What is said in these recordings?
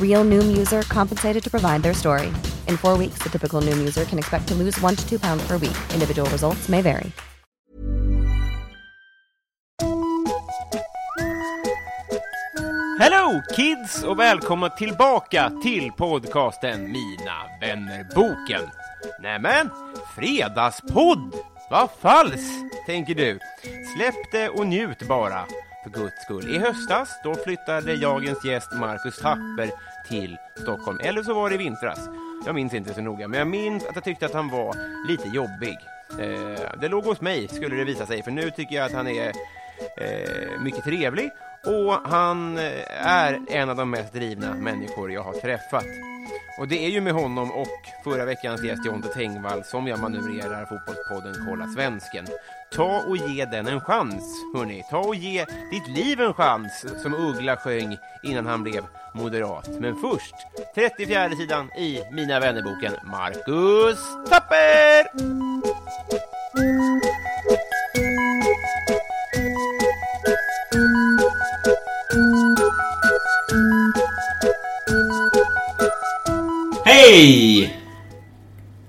Real Noom user compensated to provide their story. In four weeks, the typical Noom user can expect to lose one to two pounds per week. Individual results may vary. Hello kids och välkomna tillbaka till podcasten Mina vänner-boken. Nämen, fredagspodd! Vad falskt, tänker du. Släpp det och njut bara, för guds skull. I höstas, då flyttade jagens gäst Marcus Tapper till Stockholm. Eller så var det i vintras. Jag minns inte så noga, men jag minns att jag tyckte att han var lite jobbig. Eh, det låg hos mig, skulle det visa sig, för nu tycker jag att han är eh, mycket trevlig och han eh, är en av de mest drivna människor jag har träffat. Och det är ju med honom och förra veckans gäst Jonte Tengvall som jag manövrerar fotbollspodden Kolla Svensken. Ta och ge den en chans, hörni. Ta och ge ditt liv en chans, som Uggla sjöng innan han blev moderat. Men först, 34 sidan i Mina vännerboken, Marcus Tapper! Hej!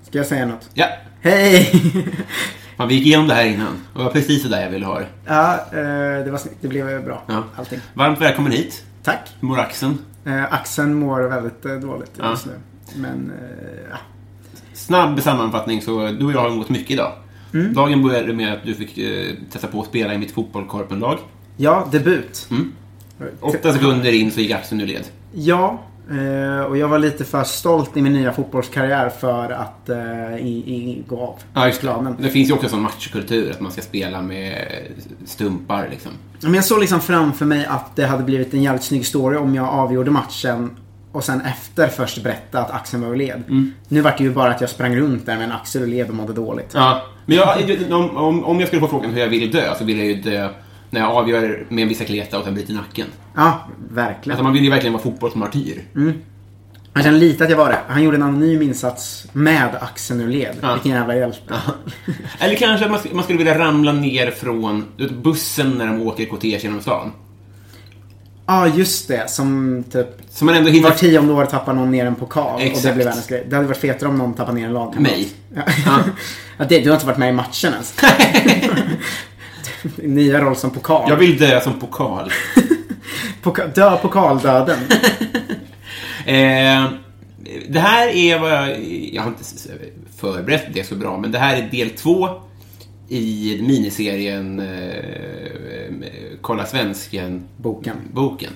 Ska jag säga något? Ja, Hej! man, vi gick igenom det här innan. Det var precis så där jag ville ha det. ja, eh, det var snyggt. Det blev bra. Ja. Allting. Varmt välkommen hit. Tack. Hur mår axeln? Eh, axeln mår väldigt eh, dåligt Ja. just nu. Men, ja. Snabb sammanfattning, så du och jag har umgåtts mycket idag. Mm. Dagen började med att du fick testa på att spela i mitt fotbollskorpenlag. ja, debut. Mm. Åtta sekunder in så gick axeln ur led. Ja, eh, och jag var lite för stolt i min nya fotbollskarriär för att eh, i, i, gå av Ja, just det. planen. det finns ju också en sån matchkultur, att man ska spela med stumpar liksom. Men jag såg liksom framför mig att det hade blivit en jävligt snygg story om jag avgjorde matchen och sen efter först berätta att axeln var led. Mm. Nu var det ju bara att jag sprang runt där med en axel ur led och mådde dåligt. Ja, men jag, om, om, om jag skulle få frågan hur jag vill dö, så vill jag ju dö när jag avgör med en bicicleta och sen bryter nacken. Ja, verkligen. Alltså man vill ju verkligen vara fotbollsmartyr. Jag känner lite att jag var det. Han gjorde en anonym insats med axeln ur led. Ja. Vilken jävla hjälte. Eller kanske att man, sk- man skulle vilja ramla ner från vet, bussen när de åker kortege genom stan. Ja, just det. Som typ Så man ändå hinner... var tionde år tappar någon ner en pokal. Och Exakt. det blev världens grej. Det hade varit fetare om någon tappade ner en lagkamrat. Mig. Ja. Ja. ja, det, du har inte varit med i matchen ens. Nya roll som pokal. Jag vill dö som pokal. Poka, dö pokaldöden. Eh, det här är vad jag... Jag har inte förberett det så bra, men det här är del två i miniserien eh, Kolla Svensken Boken. boken.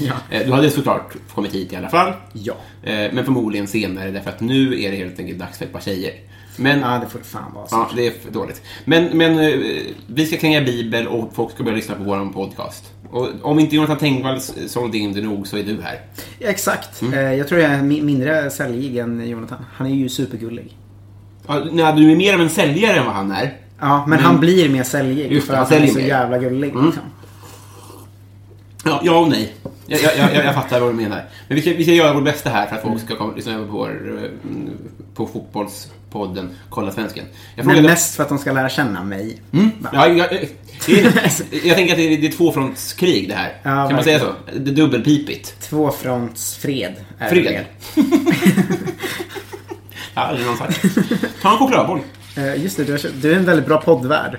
ja. Eh, du hade såklart kommit hit i alla fall. Ja. Eh, men förmodligen senare, därför att nu är det helt enkelt dags för ett par tjejer. Men, Ja, det får det fan vara. Ja, det är för dåligt. Men, men eh, vi ska kränga Bibel och folk ska börja lyssna på vår podcast. Och om inte Jonathan Tengvall sålde in det nog så är du här. Ja, exakt. Mm. Eh, Jag tror jag är mi- mindre säljig än Jonathan. Han är ju supergullig. Ja, nej, du är mer av en säljare än vad han är. Ja, men, Men- han blir mer säljig. Just för att han är så jävla gullig. Mm. Liksom. Ja, ja och nej. Jag, jag, jag, jag fattar vad du menar. Men vi ska, vi ska göra vårt bästa här för att folk ska komma, lyssna över på, vår, eh, på fotbollspodden Kolla Svensken. Jag Men mest för att de ska lära känna mig. Mm. Ja, jag, jag, det är, jag tänker att det är, det är tvåfrontskrig det här. Ja, kan man verkligen. säga så? Det är dubbelpipigt. Tvåfrontsfred. Är Fred. det. Ja, aldrig någon sagt. Ta en chokladboll. Eh, Just det, är, du är en väldigt bra poddvärd.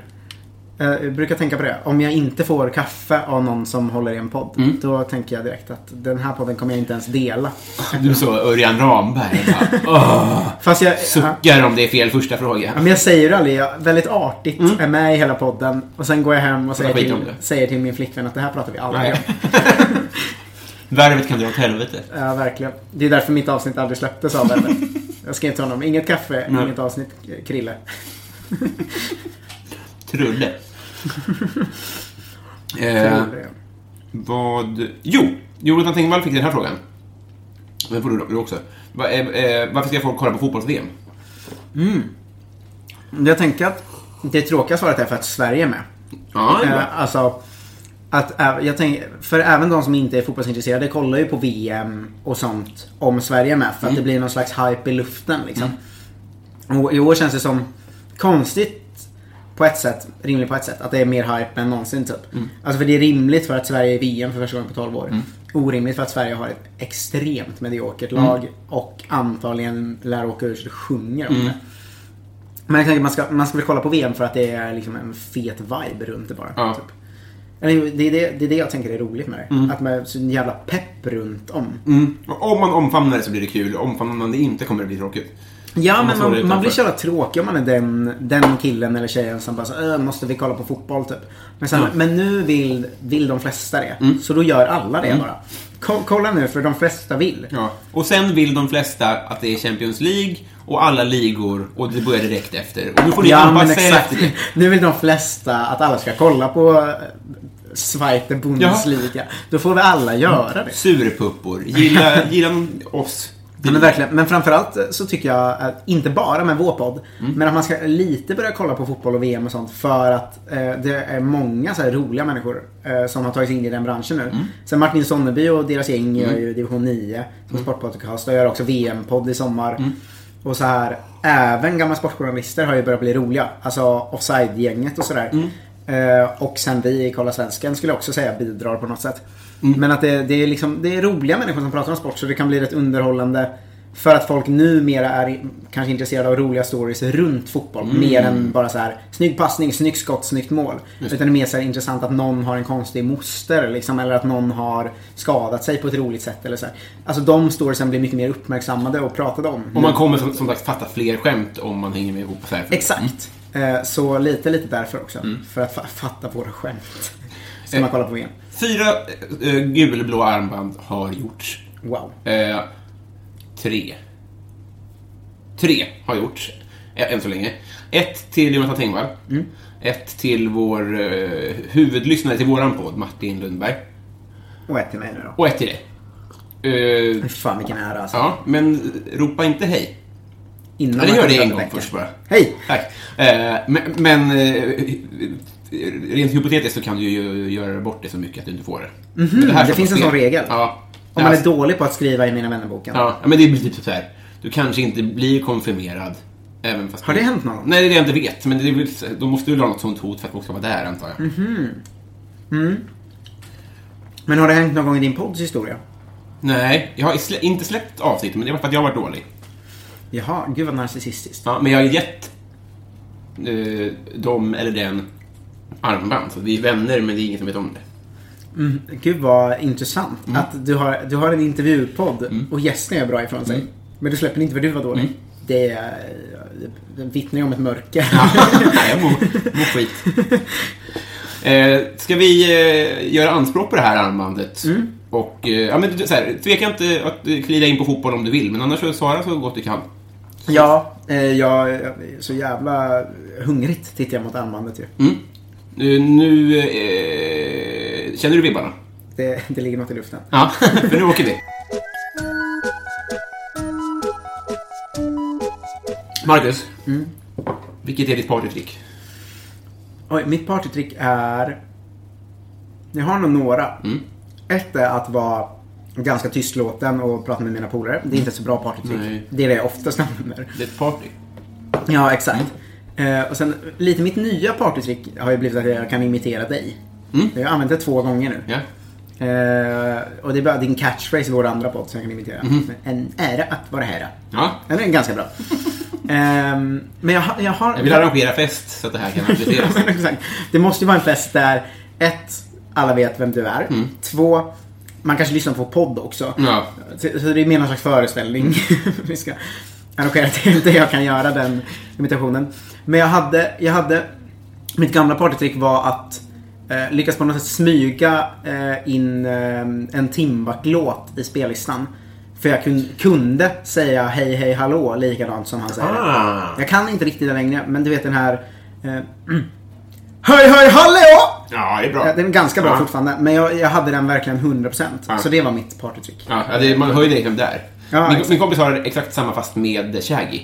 Eh, Jag brukar tänka på det. Om jag inte får kaffe av någon som håller i en podd. Mm. Då tänker jag direkt att den här podden kommer jag inte ens dela. Du så Örjan Ramberg. Bara, Fast jag, ja, suckar om det är fel första fråga. men jag säger det aldrig. Jag är väldigt artigt är med i hela podden. Och sen går jag hem och säger till, säger till min flickvän att det här pratar vi aldrig om. Värvet kan dra åt helvete. Ja, verkligen. Det är därför mitt avsnitt aldrig släpptes av henne. Jag skrev till honom, inget kaffe, Nej. inget avsnitt, Krille. Trulle. Eh, vad... Jo! Jonathan Tengvall fick den här frågan. Den får du, du också. Va, eh, eh, varför ska folk kolla på fotbolls-VM? Jag tänker att det tråkiga svaret är för att Sverige är med. Ja. Eh, alltså, att, jag tänker, för även de som inte är fotbollsintresserade kollar ju på VM och sånt om Sverige är med. För att Mm. det blir någon slags hype i luften liksom. Och i år känns det som konstigt på ett sätt, rimligt på ett sätt, att det är mer hype än någonsin typ. Mm. Alltså för det är rimligt för att Sverige är VM för första gången på 12 år. Orimligt för att Sverige har ett extremt mediokert Mm. lag och antagligen lär åka ur så det sjunger om Mm. det. Men jag tänker man ska, man ska väl kolla på VM för att det är liksom en fet vibe runt det bara. Ja. Typ. Eller, det, är det, det är det jag tänker är roligt med det. Mm. Att man så jävla pepp runt om. Mm. Om man omfamnar det så blir det kul. Omfamnar man det inte kommer det bli tråkigt. Ja, men man, man blir så jävla tråkig om man är den, den killen eller tjejen som bara så, "Äh, måste vi kolla på fotboll typ. Men, sen, Ja. men nu vill, vill de flesta det. Så då gör alla det bara. Ko- kolla nu, för de flesta vill. Ja. Och sen vill de flesta att det är Champions League och alla ligor och det börjar direkt efter. Och nu får ni Ja, anpassa er exakt. efter det. Nu vill de flesta att alla ska kolla på eh, Zweite Bundesliga. Då får vi alla göra det. Surpuppor. Gilla, gilla oss. Ja, men verkligen. Men framförallt så tycker jag att, inte bara med vår podd, Mm. men att man ska lite börja kolla på fotboll och VM och sånt för att eh, det är många så roliga människor eh, som har tagit sig in i den branschen nu. Mm. Sen Martin Sonneby och deras gäng gör ju Division 9 som sportpodcast och gör också VM-podd i sommar. Mm. Och så här, även gamla sportjournalister har ju börjat bli roliga. Alltså Offside-gänget och sådär. Mm. Eh, och sen vi i Kolla Svensken skulle jag också säga bidrar på något sätt. Mm. Men att det, det, är liksom, det är roliga människor som pratar om sport så det kan bli rätt underhållande. För att folk numera är kanske intresserade av roliga stories runt fotboll. Mm. Mer än bara så här snygg passning, snyggt skott, snyggt mål. Utan det är mer så här intressant att någon har en konstig moster. Liksom, eller att någon har skadat sig på ett roligt sätt. Eller så här. Alltså de storiesen blir mycket mer uppmärksammade och pratade om. Och man kommer som, som sagt fatta fler skämt om man hänger med ihop så här. Exakt. Eh, Så lite, lite därför också. Mm. För att fa- fatta våra skämt. Ska man kolla på VM. Fyra äh, gulblå armband har gjorts. Wow. Eh, tre. Tre har gjorts, ä- än så länge. Ett till Jonathan Tengvall. Mm. Ett till vår eh, huvudlyssnare till våran podd, Martin Lundberg. Och ett till mig nu då. Och ett till dig. Eh, Fy fan vilken ära alltså. ja, men ropa inte hej. Innan man gör det en gång först bara. Hej! Tack. Eh, men men eh, rent hypotetiskt så kan du ju göra bort det så mycket att du inte får det. Här Mhm, det ska finns en sån regel. Ja. Om man är Alltså, dålig på att skriva i Mina vännerboken. Ja, men det blir typ så här. Du kanske inte blir konfirmerad. Även fast Har du- det hänt någon? Nej, det är det jag inte vet. Men det är då måste du ha något sånt hot för att folk ska vara där, antar jag. Mhm. Men har det hänt någon gång i din podds historia? Nej, jag har slä, inte släppt avsnitt, men det var för att jag har varit dålig. Jaha, gud vad narcissistiskt. Ja, men jag har gett eh, dem eller den armband. Så vi är vänner, men det är ingen som vet om det. Gud vad intressant. Mm. Att du har, du har en intervjupodd och gästen gör bra ifrån sig. Mm. Men du släpper inte för du var dålig. Det är det vittnar ju om ett mörker. Nej, jag mår, mår skit. Eh, ska vi eh, göra anspråk på det här armbandet? Och, eh, ja, men, du- så här, tveka inte att klida in på fotboll om du vill, men annars så svara så gott du kan. ja, eh, jag jag är så jävla hungrigt tittar jag mot armbandet ju. Mm. Eh, nu eh, känner du vibbarna? Det, det ligger något i luften. Ja, för nu åker vi. Marcus, vilket är ditt partytrick? Oj, mitt partytrick är... Jag har nog några. Mm. Ett är att vara ganska tystlåten och prata med mina polare. Det är inte så bra partytrick. Nej. Det är det jag oftast använder. Det är ett party. Ja, exakt. Eh, och sen lite mitt nya partytrick har ju blivit att jag kan imitera dig. Mm. Jag har använt det två gånger nu. Ja. Eh, och det är bara din catchphrase i vår andra podd som jag kan imitera. En ära att vara här. Ja. Den är ganska bra. Ehm, men jag, jag har... Jag vill arrangera fest så att det här kan appliceras. Men exakt. Det måste ju vara en fest där ett, alla vet vem du är. Två, man kanske lyssnar på podd också. Ja. Så, så det är mer någon slags föreställning. Vi ska arrangera till där jag kan göra den imitationen. Men jag hade, jag hade mitt gamla partytrick var att eh, lyckas på något sätt smyga eh, in eh, en Timbuk-låt i spellistan. För jag kun, kunde säga hej hej hallå likadant som han säger. Ah. Jag kan inte riktigt det längre, men du vet den här... Eh, Höj höj hallå! Ja, det är bra. Den är ganska bra Ja. fortfarande, men jag, jag hade den verkligen 100%. Ja. Så det var mitt partytrick. Ja, det, man hör ju det är. Ja, min, min kompis har exakt samma fast med Shaggy.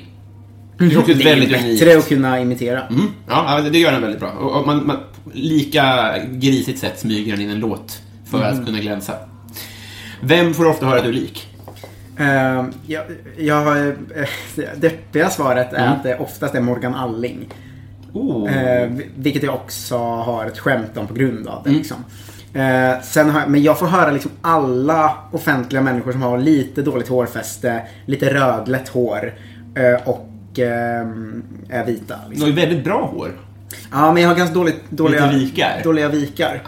Det är också ett Det är väldigt bättre unikt. att kunna imitera. Mm. Ja, det gör den väldigt bra. Och, och man, man, lika grisigt sätt smyger den in en låt för Mm. att kunna glänsa. Vem får ofta höra att du är lik? Uh, jag, jag, eh, det deppiga svaret är Mm. att det oftast är Morgan Alling. Oh. Eh, vilket jag också har ett skämt om på grund av det. Mm. Liksom. Eh, sen har, men jag får höra liksom alla offentliga människor som har lite dåligt hårfäste, lite rödlätt hår eh, och ehm, är vita. Du Liksom. har ju väldigt bra hår. Ja, men jag har ganska dåligt, dåliga Lite vikar. Dåliga vikar.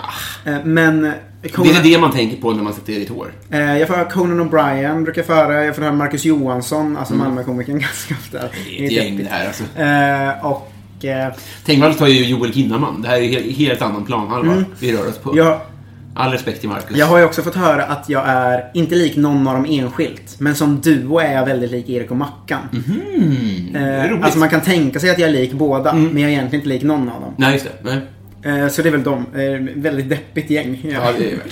Eh, men eh, Det Conan, är det man tänker på när man sätter ditt hår. eh, jag får höra Conan O'Brien, brukar jag få höra. Jag får höra Marcus Johansson, alltså Malmökomikern ganska ofta. Mm. Det är ett gäng det här alltså. Eh, och eh, Tengvall tar ju Joel Kinnaman. Det här är helt, helt annan planhalva vi rör oss på. Mm. jag, All respekt till Marcus. jag har ju också fått höra att jag är inte lik någon av dem enskilt. Men som duo är jag väldigt lik Erik och Mackan. Mm, Eh, alltså man kan tänka sig att jag är lik båda, men jag är egentligen inte lik någon av dem. Nej, just det. Nej. Eh, så det är väl de. Eh, väldigt deppigt gäng. Ja, det är väl.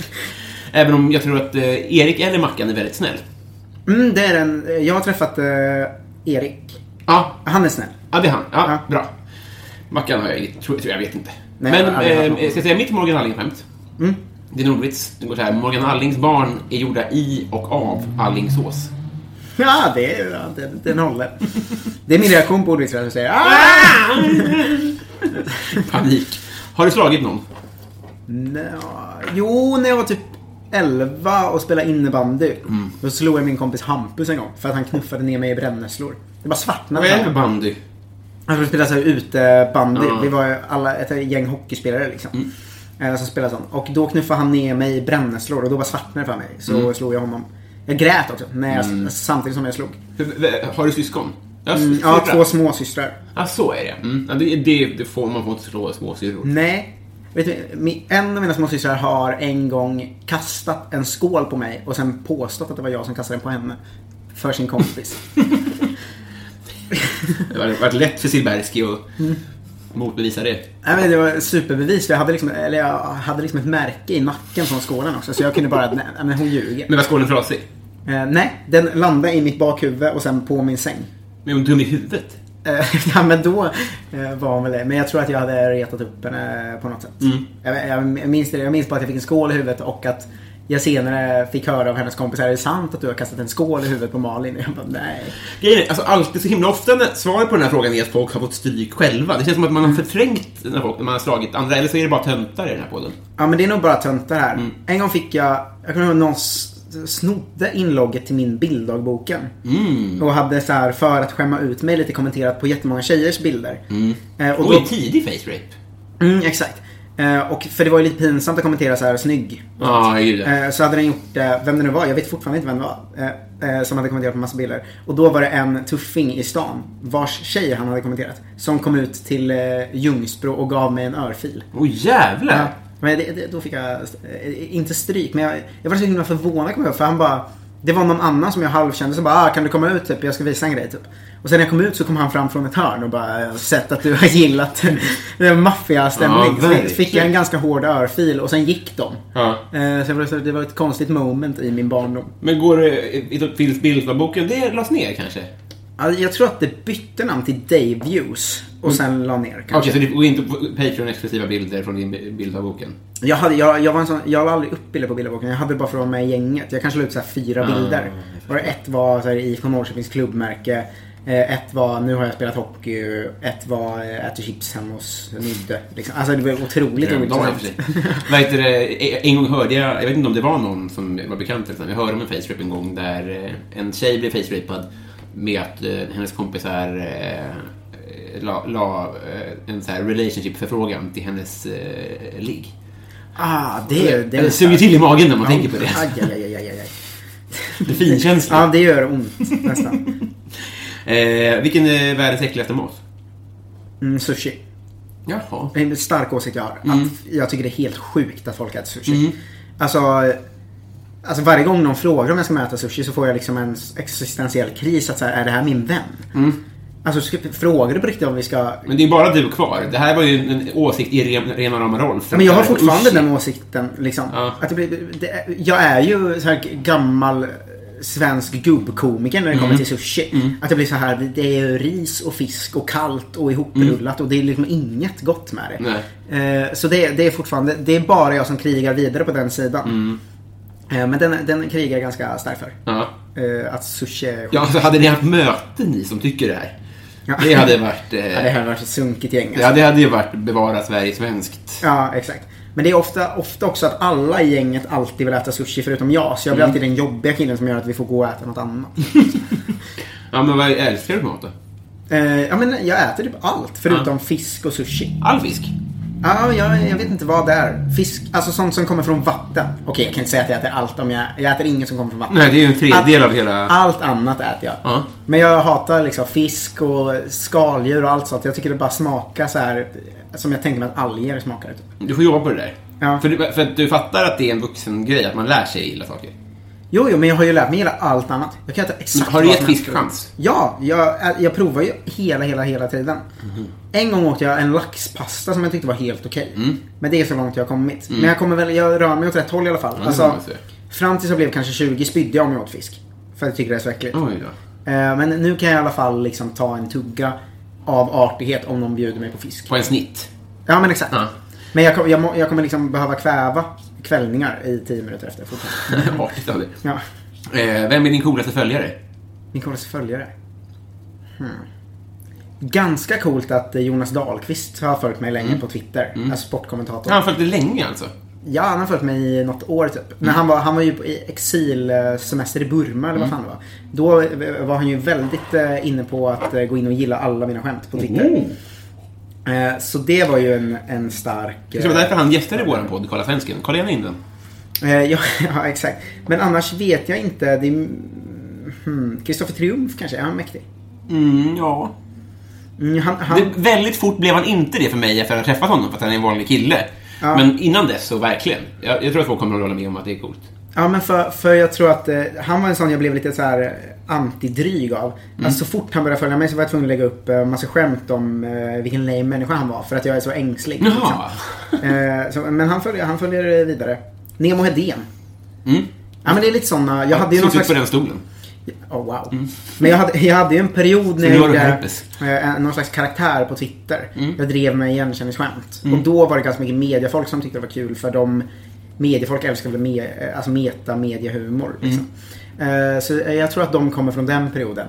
Även om jag tror att eh, Erik eller Mackan är väldigt snäll. Mm, det är den. Jag har träffat eh, Erik. Ja, Han är snäll. ja det är han. Ja, Ja. bra. Mackan har jag inget, tror, tror jag vet inte. Nej, jag Men eh, något. ska jag säga mitt Morgan Alling-skämt? Mm. Det är en ordvits. Det går så här. Morgan Allings barn är gjorda i och av Allingsås. Ja, det är, ja, den, den håller. Det är min reaktion på ordvitsar. Jag säger ah! Panik. Har du slagit någon? Nå, jo, när jag var typ 11 och spelade innebandy. Mm. Då slog jag min kompis Hampus en gång. För att han knuffade ner mig i brännässlor. Det bara svartnade. Vad är det bandy? Han skulle spela så här. Mm. Vi var alla ett gäng hockeyspelare liksom. Eh, Som spelade sånt. Och då knuffade han ner mig i brännässlor och då bara svartnade för mig. Så Mm. slog jag honom. Jag grät också när jag, samtidigt som jag slog. Har du syskon? Ja, Mm, ja, två småsystrar. Ja, så är det. Mm. Ja, det, det, det får man får inte slå småsyrror. Nej. Vet du, en av mina småsystrar har en gång kastat en skål på mig och sen påstått att det var jag som kastade den på henne. För sin kompis. Det har varit lätt för Silbersky att Mm. Motbevisa det. Nej, men det var superbevis. Jag hade, liksom, eller jag hade liksom ett märke i nacken från skålen också. Så jag kunde bara, nej men hon ljuger. Men var skålen trasig? Eh, nej, den landade i mitt bakhuvud och sen på min säng. Men hon dum i huvudet? Eh, ja men då eh, var hon väl det. Men jag tror att jag hade retat upp henne på något sätt. Jag, jag, jag, minns det, jag minns bara att jag fick en skål i huvudet och att jag senare fick höra av hennes kompisar, är det sant att du har kastat en skål i huvudet på Malin? Jag bara, nej. Grejen är, alltså alltid så himla ofta svaret på den här frågan är att folk har fått stryk själva. Det känns som att man har förträngt när, folk, när man har slagit andra, eller så är det bara töntar i den här podden. Ja men det är nog bara töntar här. Mm. En gång fick jag, jag kommer ihåg någon snodde inlogget till min bilddagboken. Mm. Och hade så här för att skämma ut mig lite kommenterat på jättemånga tjejers bilder. Eh, och Oj, då, tidig face rape. mm, exakt. Eh, och för det var ju lite pinsamt att kommentera så här snygg. Ja. Eh, så hade den gjort det, vem det nu var, jag vet fortfarande inte vem det var. Eh, eh, som hade kommenterat på massa bilder. Och då var det en tuffing i stan, vars tjej han hade kommenterat. Som kom ut till eh, Ljungsbro och gav mig en örfil. Oj, jävlar! Ja, men det, det, då fick jag, eh, inte stryk, men jag, jag var så himla förvånad kommer jag för han bara det var någon annan som jag halvkände som bara ah, kan du komma ut typ, jag ska visa en grej typ. Och sen när jag kom ut så kom han fram från ett hörn och bara "Jag har sett att du har gillat maffiastämning. Ja, så fick jag en ganska hård örfil och sen gick de. Ja. Eh, Så det var ett konstigt moment i min barndom. Men går det, finns bildboken, det lades ner kanske? Alltså, Jag tror att det bytte namn till Dayviews och sen la ner Okej, kanske. så det går inte på Patreon-exklusiva bilder från din bild av boken? Jag, hade, jag, jag, var en sån, jag la aldrig upp bilder på bilderboken. Jag hade bara för att vara med i gänget. Jag kanske la ut så fyra Ah, bilder. Det ett var så här, IFK Norrköpings klubbmärke. Eh, Ett var nu har jag spelat hockey. Ett var eh, äter chips hemma hos Nudde. Liksom. Alltså det var otroligt och. Vad heter det? En gång hörde jag, jag vet inte om det var någon som var bekant, så, jag hörde om en face rape en gång där eh, en tjej blev face rapad med att hennes kompisar la, la en så här relationship-förfrågan till hennes ligg. Ah, det, det Det suger till i magen när man tänker på det. Aj, aj, aj, aj, aj. Det är finkänsligt. Ja, det gör ont nästan. Eh, vilken är världens äckligaste mat? Mm, sushi. Jaha. En stark åsikt jag har. Mm. Att jag tycker det är helt sjukt att folk äter sushi. Alltså, alltså varje gång någon frågar om jag ska äta sushi så får jag liksom en existentiell kris. Att så här, är det här min vän? Mm. Alltså, ska, frågar du på riktigt om vi ska... Men det är bara du kvar. Det här var ju en, åsikt i ren, rena rama Rolf. Men jag har fortfarande den åsikten. Liksom. Ja. Att det blir, det, jag är ju så här gammal svensk gubbkomiker när det Mm. kommer till sushi. Att det blir så här, det är ris och fisk och kallt och ihoprullat och det är liksom inget gott med det. Mm. Nej. Eh, så det, det är fortfarande, det är bara jag som krigar vidare på den sidan. Mm. Eh, men den, den krigar jag ganska starkt för. Ja. Eh, att sushi är skit. Ja, alltså, hade ni haft möten ni som tycker det här? Ja. Det hade varit... Eh, Ja, det har varit ett sunkigt gäng. alltså. ja, det hade ju varit bevara Sverige svenskt. Ja, exakt. Men det är ofta, ofta också att alla i gänget alltid vill äta sushi förutom jag. Så jag blir Mm. alltid den jobbiga killen som gör att vi får gå och äta något annat. Ja, men vad älskar du för mat då? Eh, ja, men jag äter typ allt förutom fisk och sushi. All fisk? Ja, jag, jag vet inte vad det är. Fisk, alltså sånt som kommer från vatten. Okej, jag kan inte säga att jag äter allt om jag... Jag äter inget som kommer från vatten. Nej, det är ju en tredjedel av hela... Allt annat äter jag. Ja. Men jag hatar liksom fisk och skaldjur och allt sånt. Jag tycker det bara smakar så här som jag tänker mig att alger smakar. Typ. Du får jobba på det där. Ja. För, för att du fattar att det är en vuxen grej att man lär sig gilla saker. Jo, jo, men jag har ju lärt mig gilla allt annat. Jag kan äta exakt Har du gett fisk chans? Ja, jag, jag provar ju hela, hela, hela tiden. Mhm. En gång åt jag en laxpasta som jag tyckte var helt okej. Mm. Men det är så långt jag har kommit. Men jag kommer väl, jag rör mig åt rätt håll i alla fall. Ja, alltså, fram tills jag blev kanske 20 spydde jag om jag åt fisk. För jag tycker det är så äckligt. Oj då. Eh, Men nu kan jag i alla fall liksom ta en tugga av artighet om någon bjuder mig på fisk. På en snitt. Ja men exakt. Ja. Men jag, jag, jag kommer liksom behöva kväva kvällningar i 10 minuter efter. Artigt av dig. Ja. Eh, vem är din coolaste följare? Min coolaste följare? Hmm. Ganska coolt att eh, Jonas Dahlqvist har följt mig länge på Twitter. Alltså sportkommentator. Han har följt dig länge alltså? Ja, han har följt mig i något år typ. Men han var, han var ju på- exilsemester i Burma eller vad fan det var. Då eh, var han ju väldigt eh, inne på att eh, gå in och gilla alla mina skämt på Twitter. Eh, Så det var ju en, en stark... Det var därför han gästade vår podd, Kolla Svensken. Kolla gärna in den. Eh, ja, ja, exakt. Men annars vet jag inte. Är... hmm, Kristoffer Triumf kanske? Är han mäktig? Mm, ja. Mm, han, han, Det, väldigt fort blev han inte det för mig efter att ha träffat honom, för att han är en vanlig kille. Ja. Men innan dess så verkligen. Jag, jag tror att folk kommer att hålla med om att det är coolt. Ja men för, för jag tror att eh, han var en sån jag blev lite så här eh, antidryg av. Mm. Alltså så fort han började följa mig så var jag tvungen att lägga upp eh, massa skämt om eh, vilken lame människa han var. För att jag är så ängslig. Jaha. Liksom. Eh, så, men han följer, han följer vidare. Nemo Hedén. Mm. Ja men det är lite såna, jag hade ju någon slags... på den stolen. Oh, wow. Men jag hade, jag hade ju en period när jag gjorde eh, någon slags karaktär på Twitter. Mm. Jag drev med igenkänningsskämt. Och då var det ganska mycket mediefolk som tyckte det var kul för de mediefolk älskar väl me, eh, alltså meta mediehumor. Liksom. Mm. Eh, så jag tror att de kommer från den perioden.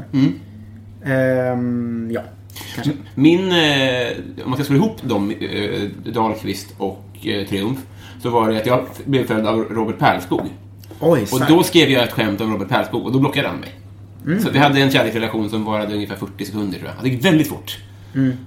Ehm, ja, kanske. Min, eh, om man ska slå ihop dem, eh, Dahlqvist och eh, Triumf, så var det att jag blev född av Robert Perlskog. Oj, Och då skrev jag ett skämt om Robert Perlskog och då blockade han mig. Så vi hade en kärleksrelation som varade ungefär 40 sekunder tror jag. Det gick väldigt fort.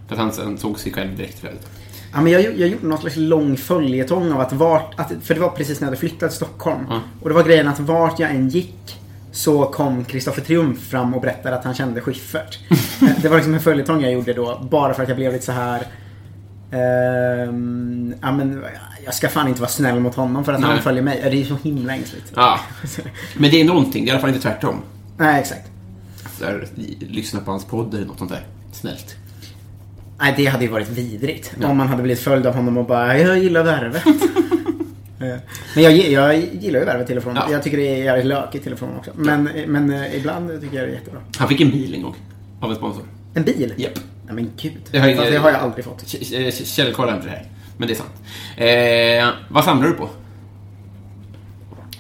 För att han såg sig själv direkt flödet. Ja, men jag, jag gjorde något slags lång följetong av att vart, att, för det var precis när jag hade flyttat till Stockholm. Och det var grejen att vart jag än gick så kom Kristoffer Triumf fram och berättade att han kände Schyffert. Eh, det var liksom en följetong jag gjorde då, bara för att jag blev lite så här. ehm, ja, men, jag ska fan inte vara snäll mot honom för att Nej. han följer mig. Det är så himla ängsligt. Ja. Men det är någonting, det är i alla fall inte tvärtom. Nej, exakt. Där, lyssna på hans podd eller något sånt där. Snällt. Nej, det hade ju varit vidrigt. Om man hade blivit följd av honom och bara Jag gillar värvet. Eh, men jag, jag gillar ju värvet telefon. Ja. Jag tycker det är jävligt lökigt telefon också. Men, men eh, ibland tycker jag det är jättebra. Han fick en bil en gång. Av en sponsor. En bil? Japp. Nej men gud. Det har, Fast det har jag aldrig fått. Källkolla inte det här. Men det är sant. Eh, vad samlar du på?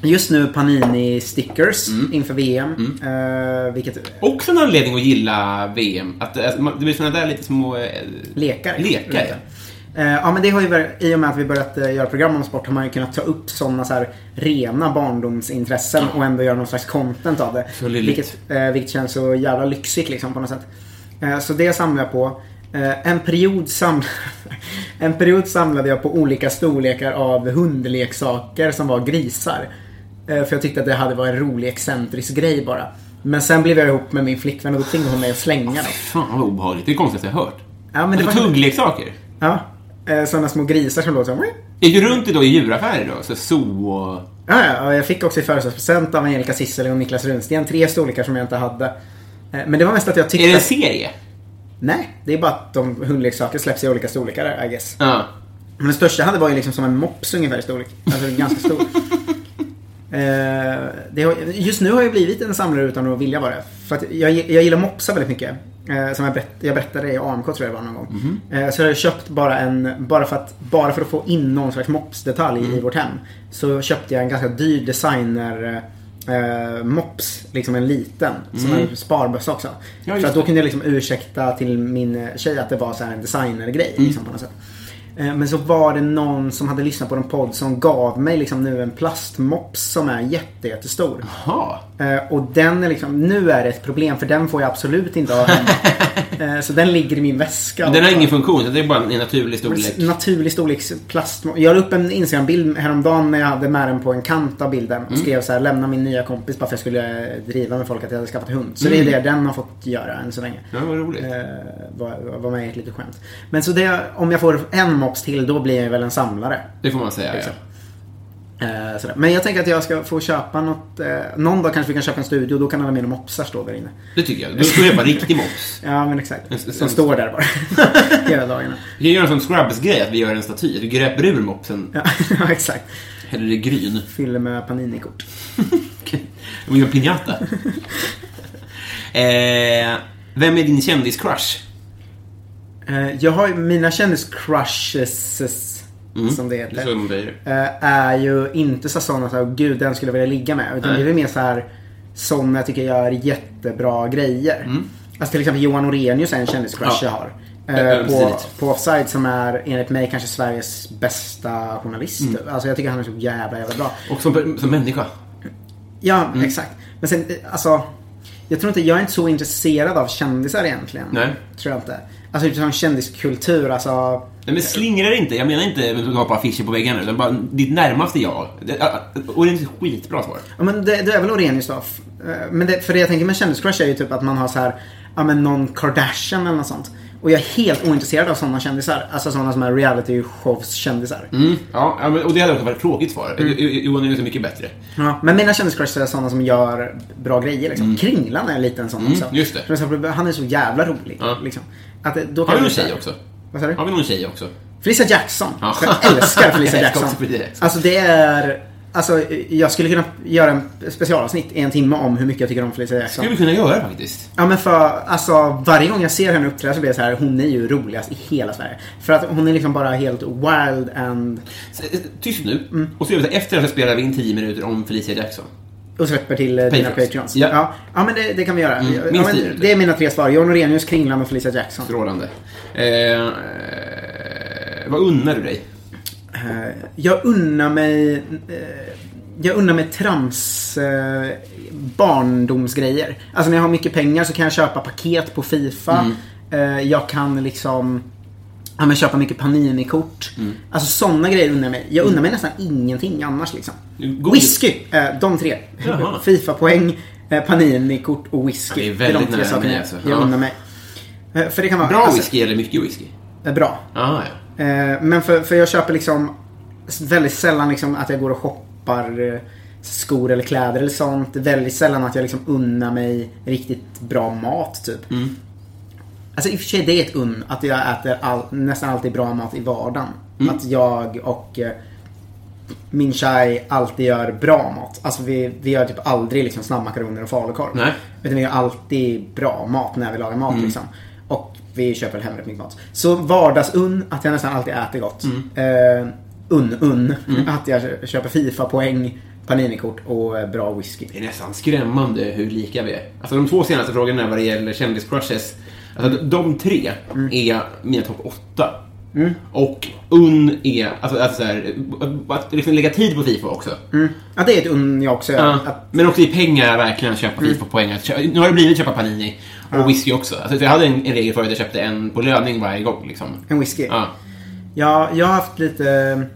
Just nu Panini stickers Mm. inför VM. Eh, vilket Också en anledning att gilla VM. Att man- det blir såna där lite små... eh, lekar. Lekar, ja. Eh, ja men det har ju i och med att vi börjat eh, göra program om sport har man ju kunnat ta upp sådana så här rena barndomsintressen och ändå göra någon slags content av det. Vilket, eh, vilket känns så jävla lyxigt liksom på något sätt. Så det samlar jag på. En, period en period samlade jag på olika storlekar av hundleksaker som var grisar. Eh, för jag tyckte att det hade varit en rolig excentrisk grej bara. Men sen blev jag ihop med min flickvän och då tvingade hon mig att slänga dem. Fan vad obehagligt. Det är det konstigaste jag hört. Ja, men det var- tuggleksaker. Ja. Eh, sådana små grisar som låter så här, Gick du runt då i djuraffärer då? Så zoo och... Ja, ja, jag fick också i födelsedagspresent av Angelica Cissele och Niklas Runsten tre storlekar som jag inte hade. Eh, Men det var mest att jag tyckte... Är det en serie? Nej, det är bara att de hundleksaker släpps i olika storlekar, I guess. Ja. Men den största jag hade var ju liksom som en mops ungefär i storlek. Alltså ganska stor. Eh, har, just nu har jag blivit en samlare utan att vilja vara det. För att jag, jag gillar mopsar väldigt mycket. Eh, som jag, berätt, jag berättade i AMK tror jag det var någon gång. Eh, så jag har köpt bara en, bara för, att, bara för att få in någon slags mopsdetalj i vårt hem. Så köpte jag en ganska dyr designer eh, mops, liksom en liten. Som en sparbössa också. Ja, för att då kunde jag liksom ursäkta till min tjej att det var så här en designergrej. Liksom, på något sätt. Eh, men så var det någon som hade lyssnat på en podd som gav mig liksom nu en plastmops som är jätte, jättestor. Jaha. Eh, Och den är liksom, nu är det ett problem för den får jag absolut inte ha hemma. Eh, Så den ligger i min väska. Men den har ingen funktion, det är bara en naturlig storlek. Naturlig storleks plast. Jag la upp en Instagram-bild häromdagen när jag hade med den på en kant av bilden. Mm. Och skrev så här, lämna min nya kompis bara för att jag skulle driva med folk att jag hade skaffat hund. Så Mm. det är det den har fått göra än så länge. Ja, vad roligt. Eh, var, var med i ett litet skämt. Men så det, om jag får en mops till då blir jag väl en samlare. Det får man säga, ja. Eh. Men jag tänker att jag ska få köpa något. Eh, någon dag kanske vi kan köpa en studio och då kan alla mina mopsar stå där inne. Det tycker jag. Du ska köpa en riktig mops. Ja men exakt. En- en- står där bara. Hela dagarna. Vi kan göra en sån Scrubs-grej, att vi gör en staty. Du gräper ur mopsen, Ja, ja exakt. häller i gryn. Fyller med Panini-kort. Och gör piñata. eh, vem är din kändis-crush? Eh, jag har mina kändis-crushes. Som det heter. Som säger. eh, är ju inte så sådana så här, gud den skulle jag vilja ligga med. Utan Nej. det är mer så här sådana jag tycker gör jättebra grejer. Alltså till exempel Johan Orenius är en kändiscrush Mm. Ja. jag har. Eh, på, på Offside som är enligt mig kanske Sveriges bästa journalist. Mm. Alltså jag tycker han är så jävla jävla bra. Och som, som människa. Ja, Mm. exakt. Men sen, eh, alltså. Jag tror inte, jag är inte så intresserad av kändisar egentligen. Nej. Tror jag inte. Alltså utifrån kändiskultur, alltså. Nej men slingra dig inte. Jag menar inte att har på affischer på väggarna. Utan bara ditt närmaste jag. Och det är ett skitbra svar. Ja men det, det är väl Orenius då. Eh, Men det, för det jag tänker med kändiscrush är ju typ att man har så här, ja men någon Kardashian eller något sånt. Och jag är helt ointresserad av sådana kändisar. Alltså sådana som är reality shows kändisar. Mm. Ja, men- och det hade också varit tråkigt svar. Mm. Johan är ju så mycket bättre. Ja, men mina kändiscrush är sådana som gör bra grejer liksom. Kringlan är lite en sån också. Mm. just det. Till exempel, Han är så jävla rolig. Ja. Liksom. Att det- då Har vi någon tjej också? Vad sa du? Har vi någon tjej också? Felicia Jackson. Ja. Jag älskar också Felicia Jackson. Alltså det är... Alltså jag skulle kunna göra en specialavsnitt i en timme om hur mycket jag tycker om Felicia Jackson. skulle vi kunna göra faktiskt. Ja men för alltså varje gång jag ser henne uppträda så blir jag så här, hon är ju roligast i hela Sverige. För att hon är liksom bara helt wild and... Så, eh, Tyst nu. Mm. Och så gör vi så efter det så spelar vi in 10 minuter om Felicia Jackson. Och släpper till eh, dina Patreons. Patreons. Ja. Ja. ja, men det, det kan vi göra. Mm, ja, men tio det är mina tre svar. John Orenius, Kringland och Felicia Jackson. Strålande. Eh, vad unnar du dig? Eh, jag unnar mig... eh, jag unnar mig trams eh, barndomsgrejer. Alltså när jag har mycket pengar så kan jag köpa paket på Fifa. Eh, jag kan liksom... Ja, men köpa mycket Panini-kort. Alltså sådana grejer unnar jag mig. Jag unnar mig nästan ingenting annars liksom. Godis. Whisky! Eh, de tre. Fifa-poäng, eh, Panini-kort och whisky. Ja, det är väldigt de tre nära sakerna alltså. jag Ja. unnar mig. Eh, för det kan vara... Bra alltså, whisky eller mycket whisky? Bra. Ah, ja. Eh, men för, för jag köper liksom väldigt sällan liksom att jag går och shoppar eh, skor eller kläder eller sånt. Väldigt sällan att jag liksom unnar mig riktigt bra mat typ. Mm. Alltså i och för sig det är ett unn att jag äter all, nästan alltid bra mat i vardagen. Mm. Att jag och eh, min tjej alltid gör bra mat. Alltså vi, vi gör typ aldrig liksom snabbmakaroner och falukorv. Nej. Utan vi gör alltid bra mat när vi lagar mat Mm. liksom. Vi köper hem rätt mycket mat. Så vardagsunn, att jag nästan alltid äter gott. Mm. Eh, unn, unn. Att jag köper Fifa-poäng, Paninikort och eh, bra whisky. Det är nästan skrämmande hur lika vi är. Alltså de två senaste frågorna vad det gäller kändiscrushes. Alltså de tre är mina topp åtta. Och unn är, alltså, alltså så här, att liksom lägga tid på Fifa också. Ja, det är ett unn jag också. Ja. Att, Men också i pengar verkligen köpa Fifa-poäng. Att köpa- Nu har det blivit köpa Panini och whisky också. Alltså, jag hade en, en regel förut att jag köpte en på löning varje gång. Liksom. en whisky. Ja. Ja, jag har haft lite...